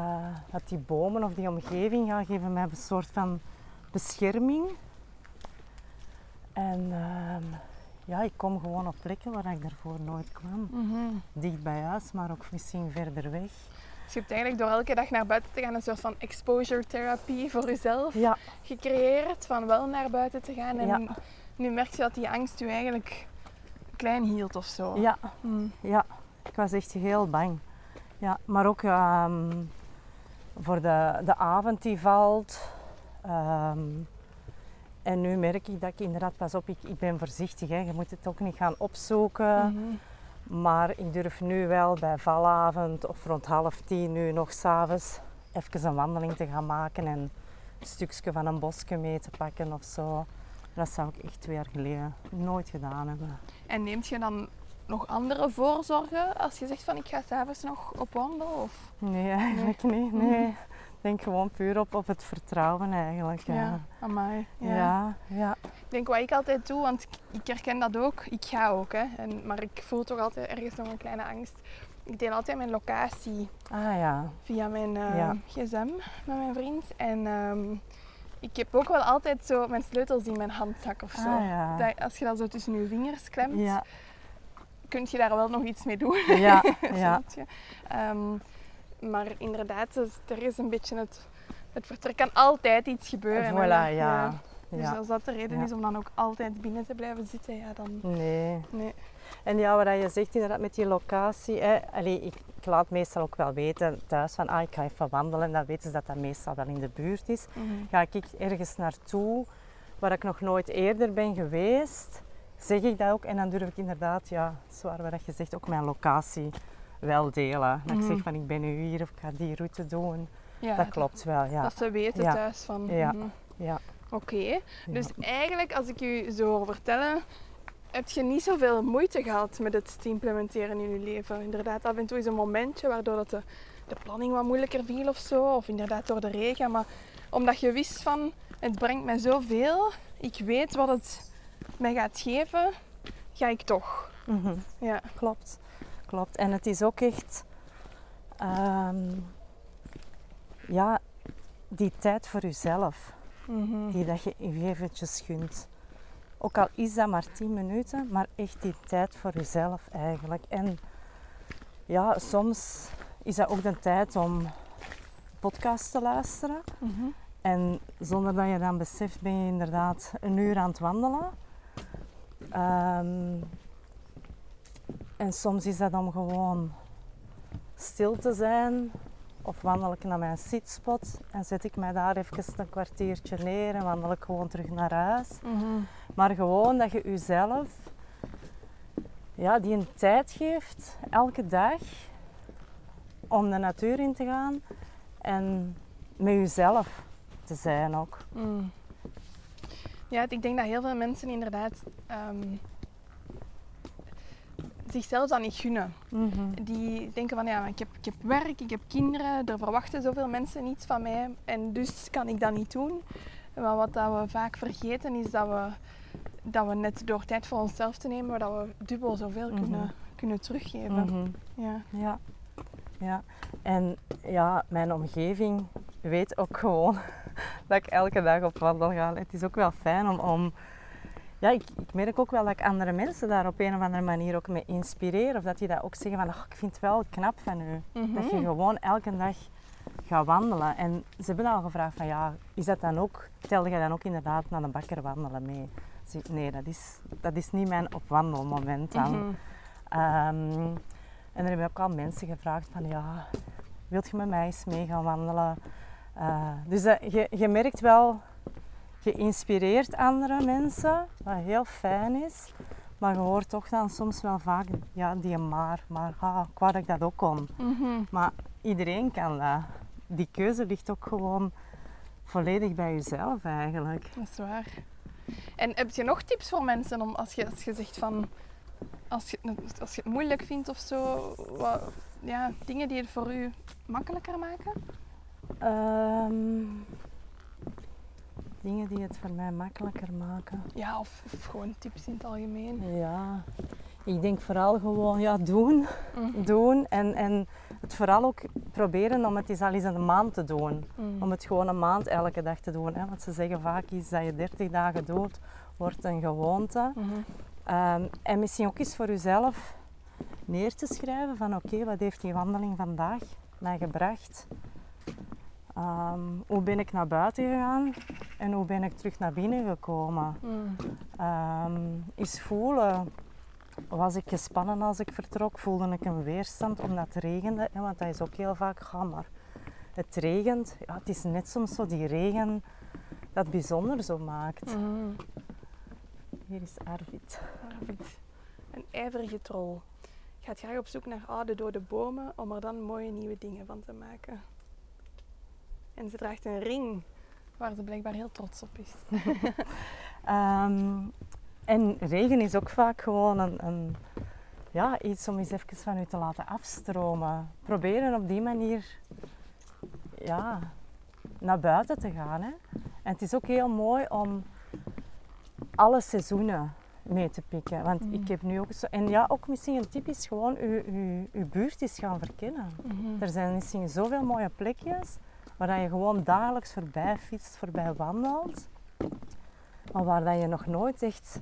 dat die bomen of die omgeving ja, geven mij een soort van bescherming. En ehm, ja, ik kom gewoon op plekken waar ik daarvoor nooit kwam. Dicht bij huis, maar ook misschien verder weg. Dus je hebt eigenlijk door elke dag naar buiten te gaan een soort van exposure therapie voor jezelf Ja, gecreëerd. Van wel naar buiten te gaan. En Ja. Nu, merk je dat die angst je eigenlijk klein hield of zo. ja, Mm. ja. Ik was echt heel bang. Ja, maar ook ehm, voor de, de avond die valt. Ehm, en nu merk ik dat ik inderdaad, pas op, ik, ik ben voorzichtig. Hè. Je moet het ook niet gaan opzoeken. Mhm. Maar ik durf nu wel bij valavond of rond half tien nu nog s'avonds even een wandeling te gaan maken en een stukje van een bosje mee te pakken of zo. Dat zou ik echt twee jaar geleden nooit gedaan hebben. En neemt je dan nog andere voorzorgen als je zegt van ik ga s'avonds nog op wandel? Of? Nee, eigenlijk niet. Nee. Ik denk gewoon puur op, op het vertrouwen eigenlijk. Ja. Ja, amai. Ja. Ja, ja. Ik denk wat ik altijd doe, want ik, herken dat ook. Ik ga ook, hè. En, maar ik voel toch altijd ergens nog een kleine angst. Ik deel altijd mijn locatie Ah ja. via mijn eh, Ja. gsm met mijn vriend. En ehm, ik heb ook wel altijd zo mijn sleutels in mijn handzak of zo. Ah ja. Dat, als je dat zo tussen je vingers klemt, Ja, kun je daar wel nog iets mee doen. ja, ja. Ehm, maar inderdaad, dus er is een beetje het, het vertrek. kan altijd iets gebeuren. Voilà, hè. ja. Dus ja. als dat de reden Ja. is om dan ook altijd binnen te blijven zitten, ja dan... Nee. Nee. En ja, wat je zegt inderdaad met die locatie. Hè, allee, ik, ik laat meestal ook wel weten thuis van ah, ik ga even wandelen. Dan weten ze dat dat meestal wel in de buurt is. Mhm. Ga ik ergens naartoe waar ik nog nooit eerder ben geweest, zeg ik dat ook. En dan durf ik inderdaad, ja, zwaar wat je zegt, ook mijn locatie wel delen. Dat ik Mhm. zeg van ik ben nu hier of ik ga die route doen. Ja, dat klopt wel, ja. Dat ze weten Ja. thuis van... Ja. mhm. ja. Oké, dus eigenlijk als ik u zo hoor vertellen, heb je niet zoveel moeite gehad met het te implementeren in je leven. Inderdaad, af en toe is een momentje waardoor dat de, de planning wat moeilijker viel of zo, of inderdaad door de regen, maar omdat je wist van, het brengt mij zoveel, ik weet wat het mij gaat geven, ga ik toch. Mhm. Ja. Klopt, klopt. En het is ook echt, ehm, ja, die tijd voor jezelf, Mhm. die dat je je eventjes gunt. Ook al is dat maar 10 minuten, maar echt die tijd voor jezelf eigenlijk. En ja, soms is dat ook de tijd om podcast te luisteren. Mhm. En zonder dat je dan beseft, ben je inderdaad een uur aan het wandelen. Ehm, en soms is dat om gewoon stil te zijn. Of wandel ik naar mijn sitspot en zet ik mij daar even een kwartiertje neer en wandel ik gewoon terug naar huis. Mhm. Maar gewoon dat je jezelf ja, die een tijd geeft, elke dag, om de natuur in te gaan en met jezelf te zijn ook. Mm. Ja, ik denk dat heel veel mensen inderdaad ehm, zichzelf dat niet gunnen. Die denken van ja, ik heb, ik heb werk, ik heb kinderen, er verwachten zoveel mensen iets van mij en dus kan ik dat niet doen. Maar wat dat we vaak vergeten is dat we, dat we net door tijd voor onszelf te nemen, dat we dubbel zoveel Mhm. kunnen, kunnen teruggeven. Mhm. Ja. Ja. ja. En ja, mijn omgeving weet ook gewoon dat ik elke dag op wandel ga. Het is ook wel fijn om... om ja, ik, ik merk ook wel dat ik andere mensen daar op een of andere manier ook mee inspireer. Of dat die dat ook zeggen van, "Ach, ik vind het wel knap van u. Dat je Mhm. gewoon elke dag ga wandelen. En ze hebben al gevraagd van ja, is dat dan ook, telde je dan ook inderdaad naar de bakker wandelen mee? Dus ik, nee, dat is, dat is niet mijn opwandelmoment dan. Mhm. Ehm, en er hebben ook al mensen gevraagd van ja, wilt je met mij eens mee gaan wandelen? Eh, dus dat, je, je merkt wel, je inspireert andere mensen, wat heel fijn is. Maar je hoort toch dan soms wel vaak, ja, die maar, maar ah, ik wou dat ik dat ook kon. Mhm. Maar iedereen kan dat. Die keuze ligt ook gewoon volledig bij jezelf eigenlijk. Dat is waar. En heb je nog tips voor mensen om als je, als je zegt van als je, het- als je het moeilijk vindt of zo, wat, ja, dingen die het voor u makkelijker maken? Ehm, dingen die het voor mij makkelijker maken. Ja, of, of gewoon tips in het algemeen. Ja, ik denk vooral gewoon ja, doen. Mhm. doen en, en het vooral ook proberen om het eens al eens een maand te doen. Mhm. Om het gewoon een maand elke dag te doen. Hè? Want ze zeggen vaak iets dat je 30 dagen doet, wordt een gewoonte. Ehm, en misschien ook eens voor jezelf neer te schrijven van oké, wat heeft die wandeling vandaag mij gebracht? Ehm, hoe ben ik naar buiten gegaan en hoe ben ik terug naar binnen gekomen? Ehm eens voelen, was ik gespannen als ik vertrok? Voelde ik een weerstand omdat het regende? Want dat is ook heel vaak, ga maar, het regent. Ja, het is net soms zo die regen dat het bijzonder zo maakt. Mhm. Hier is Arvid. Arvid. Een ijverige troll. Gaat graag op zoek naar oude dode bomen om er dan mooie nieuwe dingen van te maken. En ze draagt een ring waar ze blijkbaar heel trots op is. Ehm, en regen is ook vaak gewoon een, een, ja, iets om eens even van u te laten afstromen. Proberen op die manier ja, naar buiten te gaan. Hè. En het is ook heel mooi om alle seizoenen mee te pikken. Want Mm. ik heb nu ook zo... En ja, ook misschien een tip is gewoon uw, uw, uw buurt eens gaan verkennen. Er zijn misschien zoveel mooie plekjes waar je gewoon dagelijks voorbij fietst, voorbij wandelt. Maar waar je nog nooit echt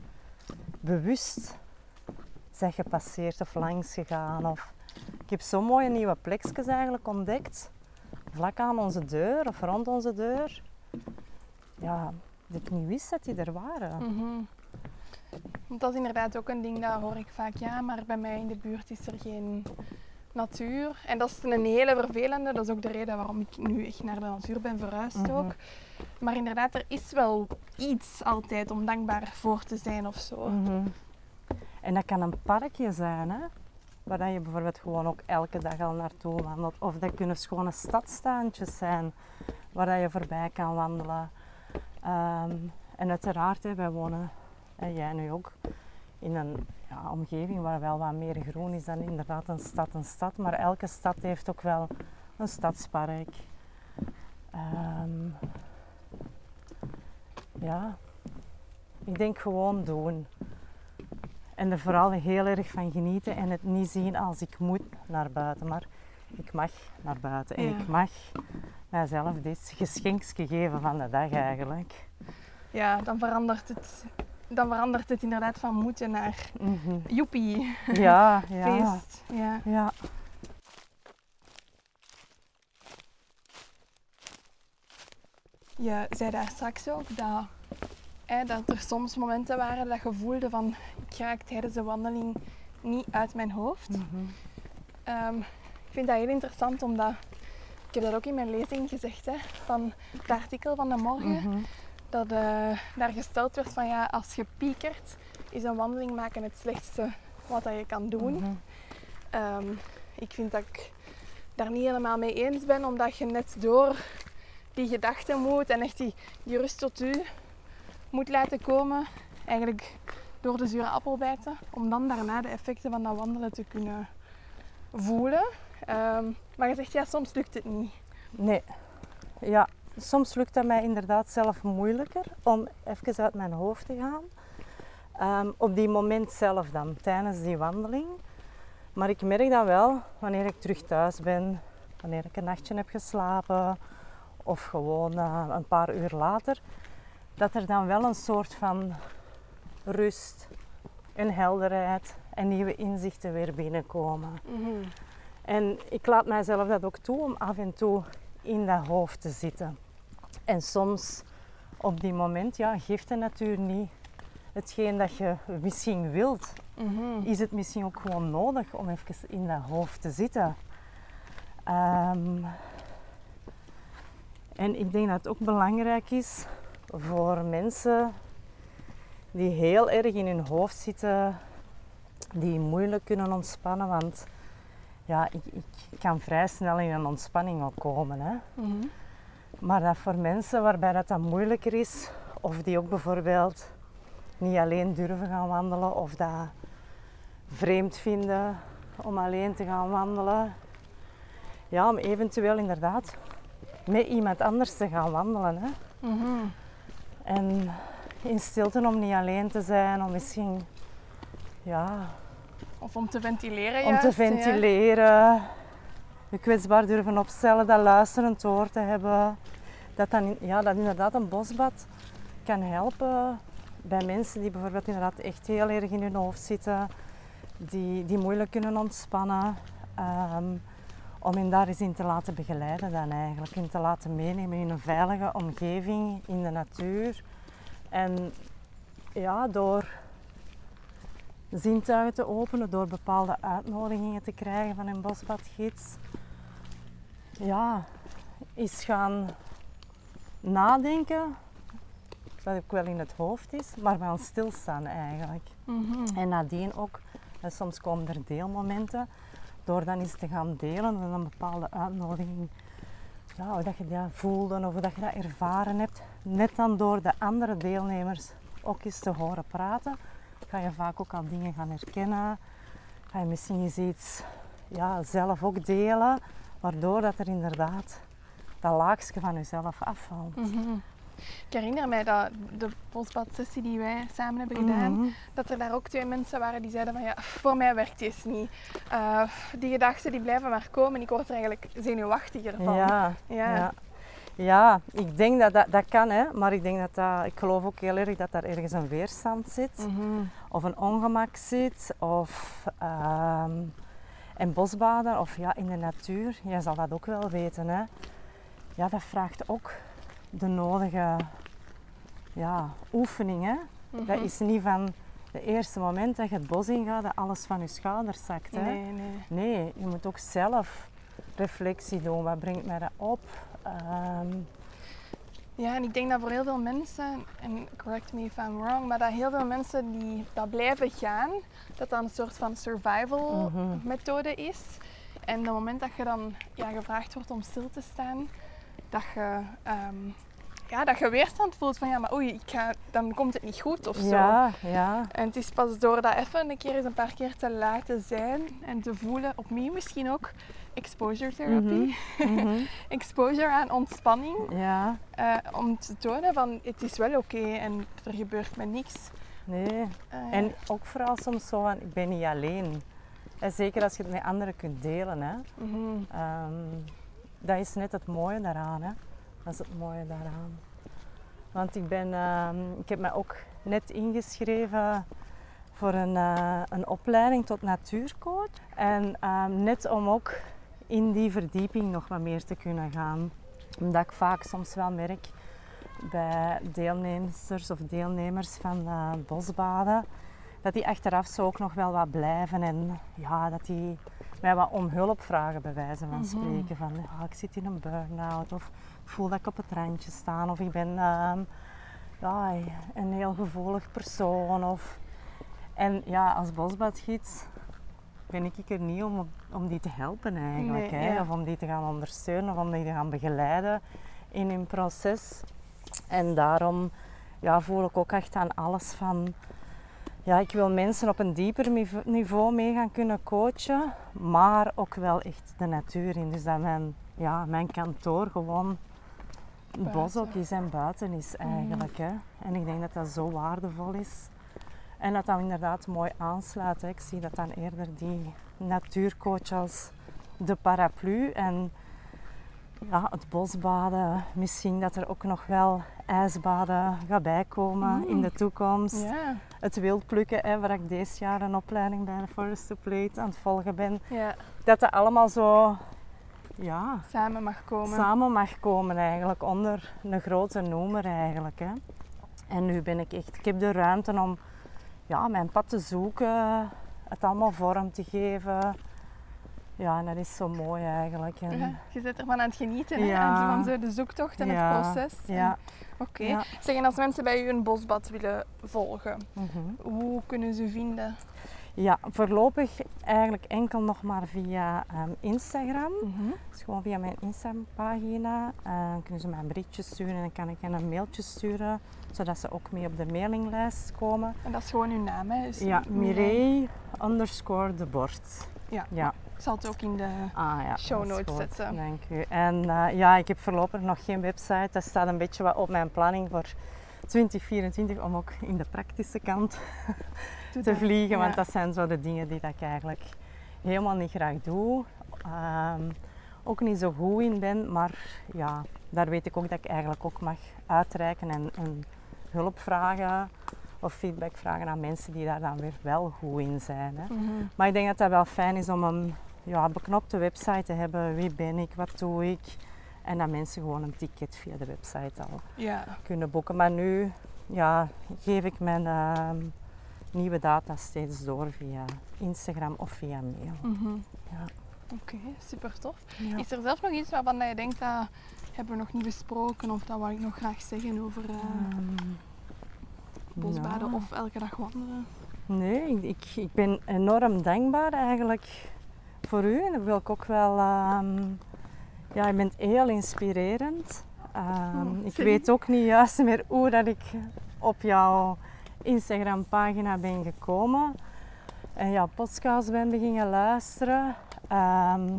bewust bent gepasseerd of langs gegaan. Of... Ik heb zo mooie nieuwe plekjes eigenlijk ontdekt. Vlak aan onze deur of rond onze deur. Ja, dat ik niet wist dat die er waren. Want dat is inderdaad ook een ding, dat hoor ik vaak. Ja, maar bij mij in de buurt is er geen natuur. En dat is een hele vervelende. Dat is ook de reden waarom ik nu echt naar de natuur ben verhuisd Mhm. ook. Maar inderdaad, er is wel iets altijd om dankbaar voor te zijn of zo. Mhm. En dat kan een parkje zijn, hè? waar je bijvoorbeeld gewoon ook elke dag al naartoe wandelt. Of dat kunnen schone stadstaantjes zijn waar je voorbij kan wandelen. Ehm, en uiteraard, hè, wij wonen, en jij nu ook, in een ja, omgeving waar wel wat meer groen is dan inderdaad een stad een stad. Maar elke stad heeft ook wel een stadspark. Ehm, ja, ik denk gewoon doen. En er vooral heel erg van genieten en het niet zien als ik moet naar buiten. Maar ik mag naar buiten en Ja. ik mag mijzelf dit geschenksje geven van de dag eigenlijk. Ja, dan verandert het, dan verandert het inderdaad van moeten naar Mhm. joepie, Ja, ja. feest. Ja. ja. Je zei daar straks ook dat, hè, dat er soms momenten waren dat je voelde van ik raak tijdens de wandeling niet uit mijn hoofd. Mhm. Ehm, ik vind dat heel interessant omdat ik heb dat ook in mijn lezing gezegd hè, van het artikel van de morgen. Mhm. Dat eh, daar gesteld werd van ja, als je piekert is een wandeling maken het slechtste wat dat je kan doen. Mhm. Ehm, ik vind dat ik daar niet helemaal mee eens ben, omdat je net door die gedachten moet en echt die, die rust tot u moet laten komen. Eigenlijk door de zure appel bijten, om dan daarna de effecten van dat wandelen te kunnen voelen. Ehm, maar je zegt ja, soms lukt het niet. Nee. Ja, soms lukt het mij inderdaad zelf moeilijker om even uit mijn hoofd te gaan. Ehm, op die moment zelf dan, tijdens die wandeling. Maar ik merk dan wel, wanneer ik terug thuis ben, wanneer ik een nachtje heb geslapen of gewoon eh, een paar uur later, dat er dan wel een soort van rust, een helderheid en nieuwe inzichten weer binnenkomen. En ik laat mijzelf dat ook toe om af en toe in dat hoofd te zitten. En soms op die moment ja, geeft de natuur niet hetgeen dat je misschien wilt. Mhm. Is het misschien ook gewoon nodig om even in dat hoofd te zitten. Ehm, en ik denk dat het ook belangrijk is voor mensen die heel erg in hun hoofd zitten, die moeilijk kunnen ontspannen. Want ja, ik, ik kan vrij snel in een ontspanning ook komen. Hè. Mhm. Maar dat voor mensen waarbij dat, dat moeilijker is, of die ook bijvoorbeeld niet alleen durven gaan wandelen, of dat vreemd vinden om alleen te gaan wandelen. Ja, om eventueel inderdaad met iemand anders te gaan wandelen. Hè. Mhm. En in stilte om niet alleen te zijn, om misschien ja, Of om te ventileren om juist, te ja. ventileren, je kwetsbaar durven opstellen, dat luisterend oor te hebben. Dat, dan, ja, dat inderdaad een bosbad kan helpen bij mensen die bijvoorbeeld inderdaad echt heel erg in hun hoofd zitten, die, die moeilijk kunnen ontspannen. ehm, om hen daar eens in te laten begeleiden dan eigenlijk, in te laten meenemen in een veilige omgeving, in de natuur. En ja, door zintuigen te openen, door bepaalde uitnodigingen te krijgen van een bosbadgids. Ja, is gaan nadenken, dat ook wel in het hoofd is, maar wel stilstaan eigenlijk. Mhm. En nadien ook, en soms komen er deelmomenten, door dan eens te gaan delen en een bepaalde uitnodiging, ja, hoe dat je dat voelde of hoe dat je dat ervaren hebt, net dan door de andere deelnemers ook eens te horen praten, ga je vaak ook al dingen gaan herkennen. Ga je misschien eens iets ja, zelf ook delen, waardoor dat er inderdaad dat laagje van jezelf afvalt. Mhm. Ik herinner mij dat de bosbadsessie die wij samen hebben gedaan, Mhm. dat er daar ook twee mensen waren die zeiden van ja, voor mij werkt dit niet. Eh, die gedachten die blijven maar komen en ik word er eigenlijk zenuwachtiger van. Ja, Ja. ja. Ja. ik denk dat, dat dat kan, hè. maar ik, denk dat dat, ik geloof ook heel erg dat daar ergens een weerstand zit. Mhm. Of een ongemak zit. Of ehm en bosbaden of ja, in de natuur. Jij zal dat ook wel weten. Hè. Ja, dat vraagt ook de nodige ja, oefening. Hè. Dat Mhm. is niet van de eerste moment dat je het bos ingaat dat alles van je schouders zakt. Hè. Nee, nee. Nee, je moet ook zelf reflectie doen. Wat brengt mij dat op? Ehm, Ja, en ik denk dat voor heel veel mensen, en correct me if I'm wrong, maar dat heel veel mensen die dat blijven gaan, dat dat een soort van survival Mhm. methode is. En op het moment dat je dan ja, gevraagd wordt om stil te staan, dat je, ehm, ja, dat je weerstand voelt van ja, maar oei, ik ga, dan komt het niet goed of zo. ja, ja. En het is pas door dat even een keer eens een paar keer te laten zijn en te voelen, opnieuw misschien ook exposure therapy, Mhm. exposure aan ontspanning. Ja, Eh, om te tonen van het is wel oké en er gebeurt me niks. nee. Eh, En ook vooral soms zo van, ik ben niet alleen. En zeker als je het met anderen kunt delen. Hè. mhm. Ehm, dat is net het mooie daaraan. Hè. Dat is het mooie daaraan. Want ik, ben, ehm, ik heb mij ook net ingeschreven voor een, eh, een opleiding tot natuurcoach. En ehm, net om ook in die verdieping nog wat meer te kunnen gaan. Omdat ik vaak soms wel merk bij deelnemers of deelnemers van eh, bosbaden, dat die achteraf zo ook nog wel wat blijven en ja, dat die mij wat om hulp vragen bij wijze van Mhm. spreken. Van ja, ik zit in een burn-out of voel dat ik op het randje sta of ik ben ehm, ja, een heel gevoelig persoon. Of... En ja, als bosbadgids ben ik er niet om, om die te helpen eigenlijk. Nee, hè? ja. Of om die te gaan ondersteunen of om die te gaan begeleiden in hun proces. En daarom ja, voel ik ook echt aan alles van... Ja, ik wil mensen op een dieper nive- niveau mee gaan kunnen coachen, maar ook wel echt de natuur in. Dus dat mijn, ja, mijn kantoor gewoon bos ook is en buiten is eigenlijk. Hè. En ik denk dat dat zo waardevol is. En dat dat inderdaad mooi aansluit. Hè. Ik zie dat dan eerder die natuurcoach als de paraplu en ja, het bosbaden. Misschien dat er ook nog wel ijsbaden gaat bijkomen in de toekomst. Ja, Het wildplukken, hè, waar ik deze jaar een opleiding bij de Forest to Plate aan het volgen ben. Dat dat allemaal zo ja, samen mag komen. samen mag komen eigenlijk, onder een grote noemer eigenlijk. Hè. En nu ben ik echt, ik heb de ruimte om ja, mijn pad te zoeken, het allemaal vorm te geven. Ja, en dat is zo mooi eigenlijk. En, Ja, je zit ervan aan het genieten hè? Ja. en zo van zo de zoektocht en Ja, het proces. ja. Oké. Ja. Zeg, en als mensen bij u een bosbad willen volgen, Mhm. hoe kunnen ze vinden? Ja, voorlopig eigenlijk enkel nog maar via ehm, Instagram. Dus gewoon via mijn Instagram-pagina. eh, kunnen ze mij een berichtje sturen en dan kan ik hen een mailtje sturen, zodat ze ook mee op de mailinglijst komen. En dat is gewoon uw naam, hè? Dus Ja, Mireille. Underscore de bord. Ja. Ja. Ik zal het ook in de... Ah ja, Show notes zetten. Dank u. En eh, ja, ik heb voorlopig nog geen website. Dat staat een beetje wat op mijn planning voor 2024 om ook in de praktische kant te dat. vliegen. Want dat zijn zo de dingen die dat ik eigenlijk helemaal niet graag doe. Ehm, ook niet zo goed in ben. Maar ja, daar weet ik ook dat ik eigenlijk ook mag uitreiken en, en hulp vragen. Of feedback vragen aan mensen die daar dan weer wel goed in zijn. Hè. Mhm. Maar ik denk dat dat wel fijn is om een ja, beknopte website te hebben. Wie ben ik, wat doe ik? En dat mensen gewoon een ticket via de website al Ja. kunnen boeken. Maar nu ja, geef ik mijn ehm, nieuwe data steeds door via Instagram of via mail. Mhm. Ja. Oké, super tof. Ja. Is er zelf nog iets waarvan je denkt dat hebben we nog niet besproken of dat wou ik nog graag zeggen over Ehm, bosbaden of elke dag wandelen? Nee, ik, ik, ben enorm dankbaar eigenlijk voor u. En dat wil ik ook wel... ehm, ja, je bent heel inspirerend. Ehm, Oh, ik weet ook niet juist meer hoe dat ik op jouw Instagram pagina ben gekomen. En jouw podcast ben beginnen luisteren. Ehm,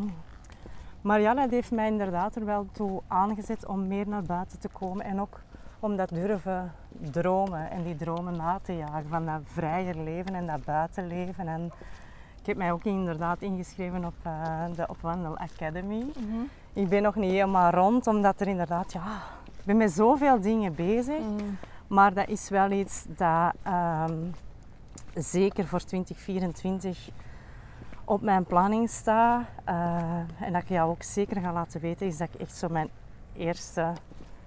maar ja, dat heeft mij inderdaad er wel toe aangezet om meer naar buiten te komen. En ook om dat durven dromen en die dromen na te jagen van dat vrijer leven en dat buitenleven. En ik heb mij ook inderdaad ingeschreven op eh, de Opwandel Academy. Mhm. Ik ben nog niet helemaal rond, omdat er inderdaad, ja, ik ben met zoveel dingen bezig. Mm. Maar dat is wel iets dat ehm, zeker voor 2024 op mijn planning staat. Eh, en dat ik jou ook zeker ga laten weten, is dat ik echt zo mijn eerste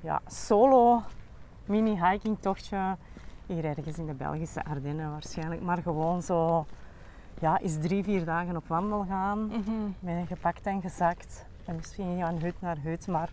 ja, solo mini-hiking tochtje hier ergens in de Belgische Ardennen waarschijnlijk. Maar gewoon zo, ja, is drie, vier dagen op wandel gaan. Met een gepakt en gezakt. En misschien gaan hut naar hut. Maar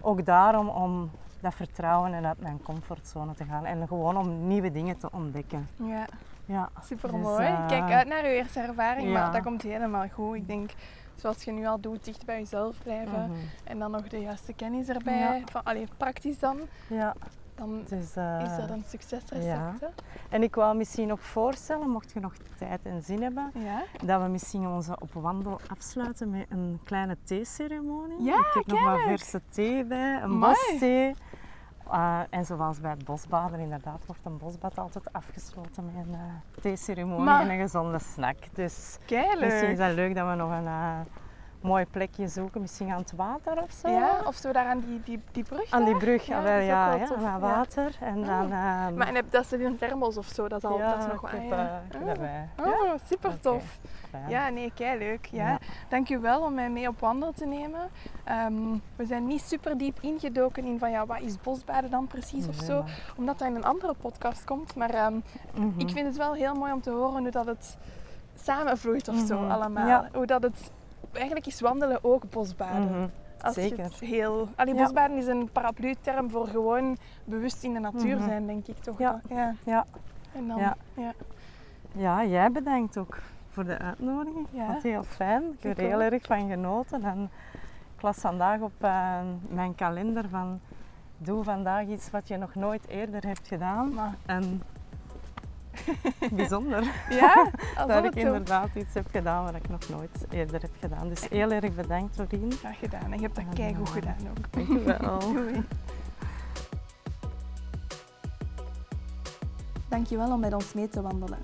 ook daarom om dat vertrouwen en uit mijn comfortzone te gaan. En gewoon om nieuwe dingen te ontdekken. Ja, Ja. super Dus, mooi. eh, Kijk uit naar je eerste ervaring, ja. maar dat komt helemaal goed. Ik denk, zoals je nu al doet, dicht bij jezelf blijven. mhm. En dan nog de juiste kennis erbij. Ja. Van, allee, praktisch dan. Ja, Dan dus, is dat een succesrecept. ja. hè? En ik wou misschien nog voorstellen, mocht je nog tijd en zin hebben, Ja. dat we misschien onze op wandel afsluiten met een kleine theeceremonie. Ja, ik heb nog wat kijk. verse thee bij, een bosthee. Eh, en zoals bij het bosbaden, inderdaad, wordt een bosbad altijd afgesloten met een eh theeceremonie Maar- en een gezonde snack. Dus Keileuk. misschien is dat leuk dat we nog een mooi plekje zoeken, misschien aan het water of zo. Ja, of zo daar aan die, die, die brug Aan die brug, Ja, ja, dat wel, ja, wel aan ja. water. En Ah. dan... ehm, Maar en heb, dat zit in thermos of zo, dat is, al, ja, dat is nog heb, ja. heb bij. Oh, super tof. Ja, nee, kei leuk. Ja. Ja. Dank u wel om mij mee op wandel te nemen. Ehm, we zijn niet super diep ingedoken in van ja, wat is bosbaden dan precies of zo, omdat dat in een andere podcast komt. Maar ehm, Mhm. ik vind het wel heel mooi om te horen hoe dat het samenvloeit of zo Mhm. allemaal. Hoe dat het eigenlijk is wandelen ook bosbaden. Mhm. Als Zeker. het heel... Allee, Ja. bosbaden is een paraplu-term voor gewoon bewust in de natuur Mhm. zijn, denk ik toch. Ja. ja. Ja. En dan, Ja. ja. Ja, jij bedankt ook voor de uitnodiging. Ja. Wat heel fijn. Ik heb er heel erg van genoten. En ik las vandaag op eh, mijn kalender van doe vandaag iets wat je nog nooit eerder hebt gedaan. Maar, En bijzonder ja, dat ik zo inderdaad iets heb gedaan wat ik nog nooit eerder heb gedaan. Dus heel erg bedankt Doreen. graag gedaan. En je hebt dat keigoed eh, gedaan ook. Dank je wel. Doei. Dankjewel om met ons mee te wandelen.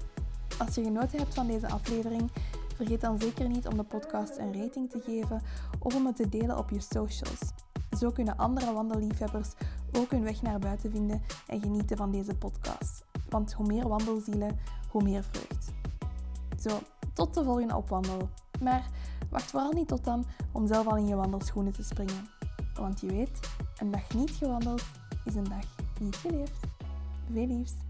Als je genoten hebt van deze aflevering, vergeet dan zeker niet om de podcast een rating te geven of om het te delen op je socials. Zo kunnen andere wandelliefhebbers ook hun weg naar buiten vinden en genieten van deze podcast. Want hoe meer wandelzielen, hoe meer vreugd. Zo, tot de volgende opwandel. Maar Wacht vooral niet tot dan om zelf al in je wandelschoenen te springen. Want je weet, een dag niet gewandeld is een dag niet geleefd. Veel liefs.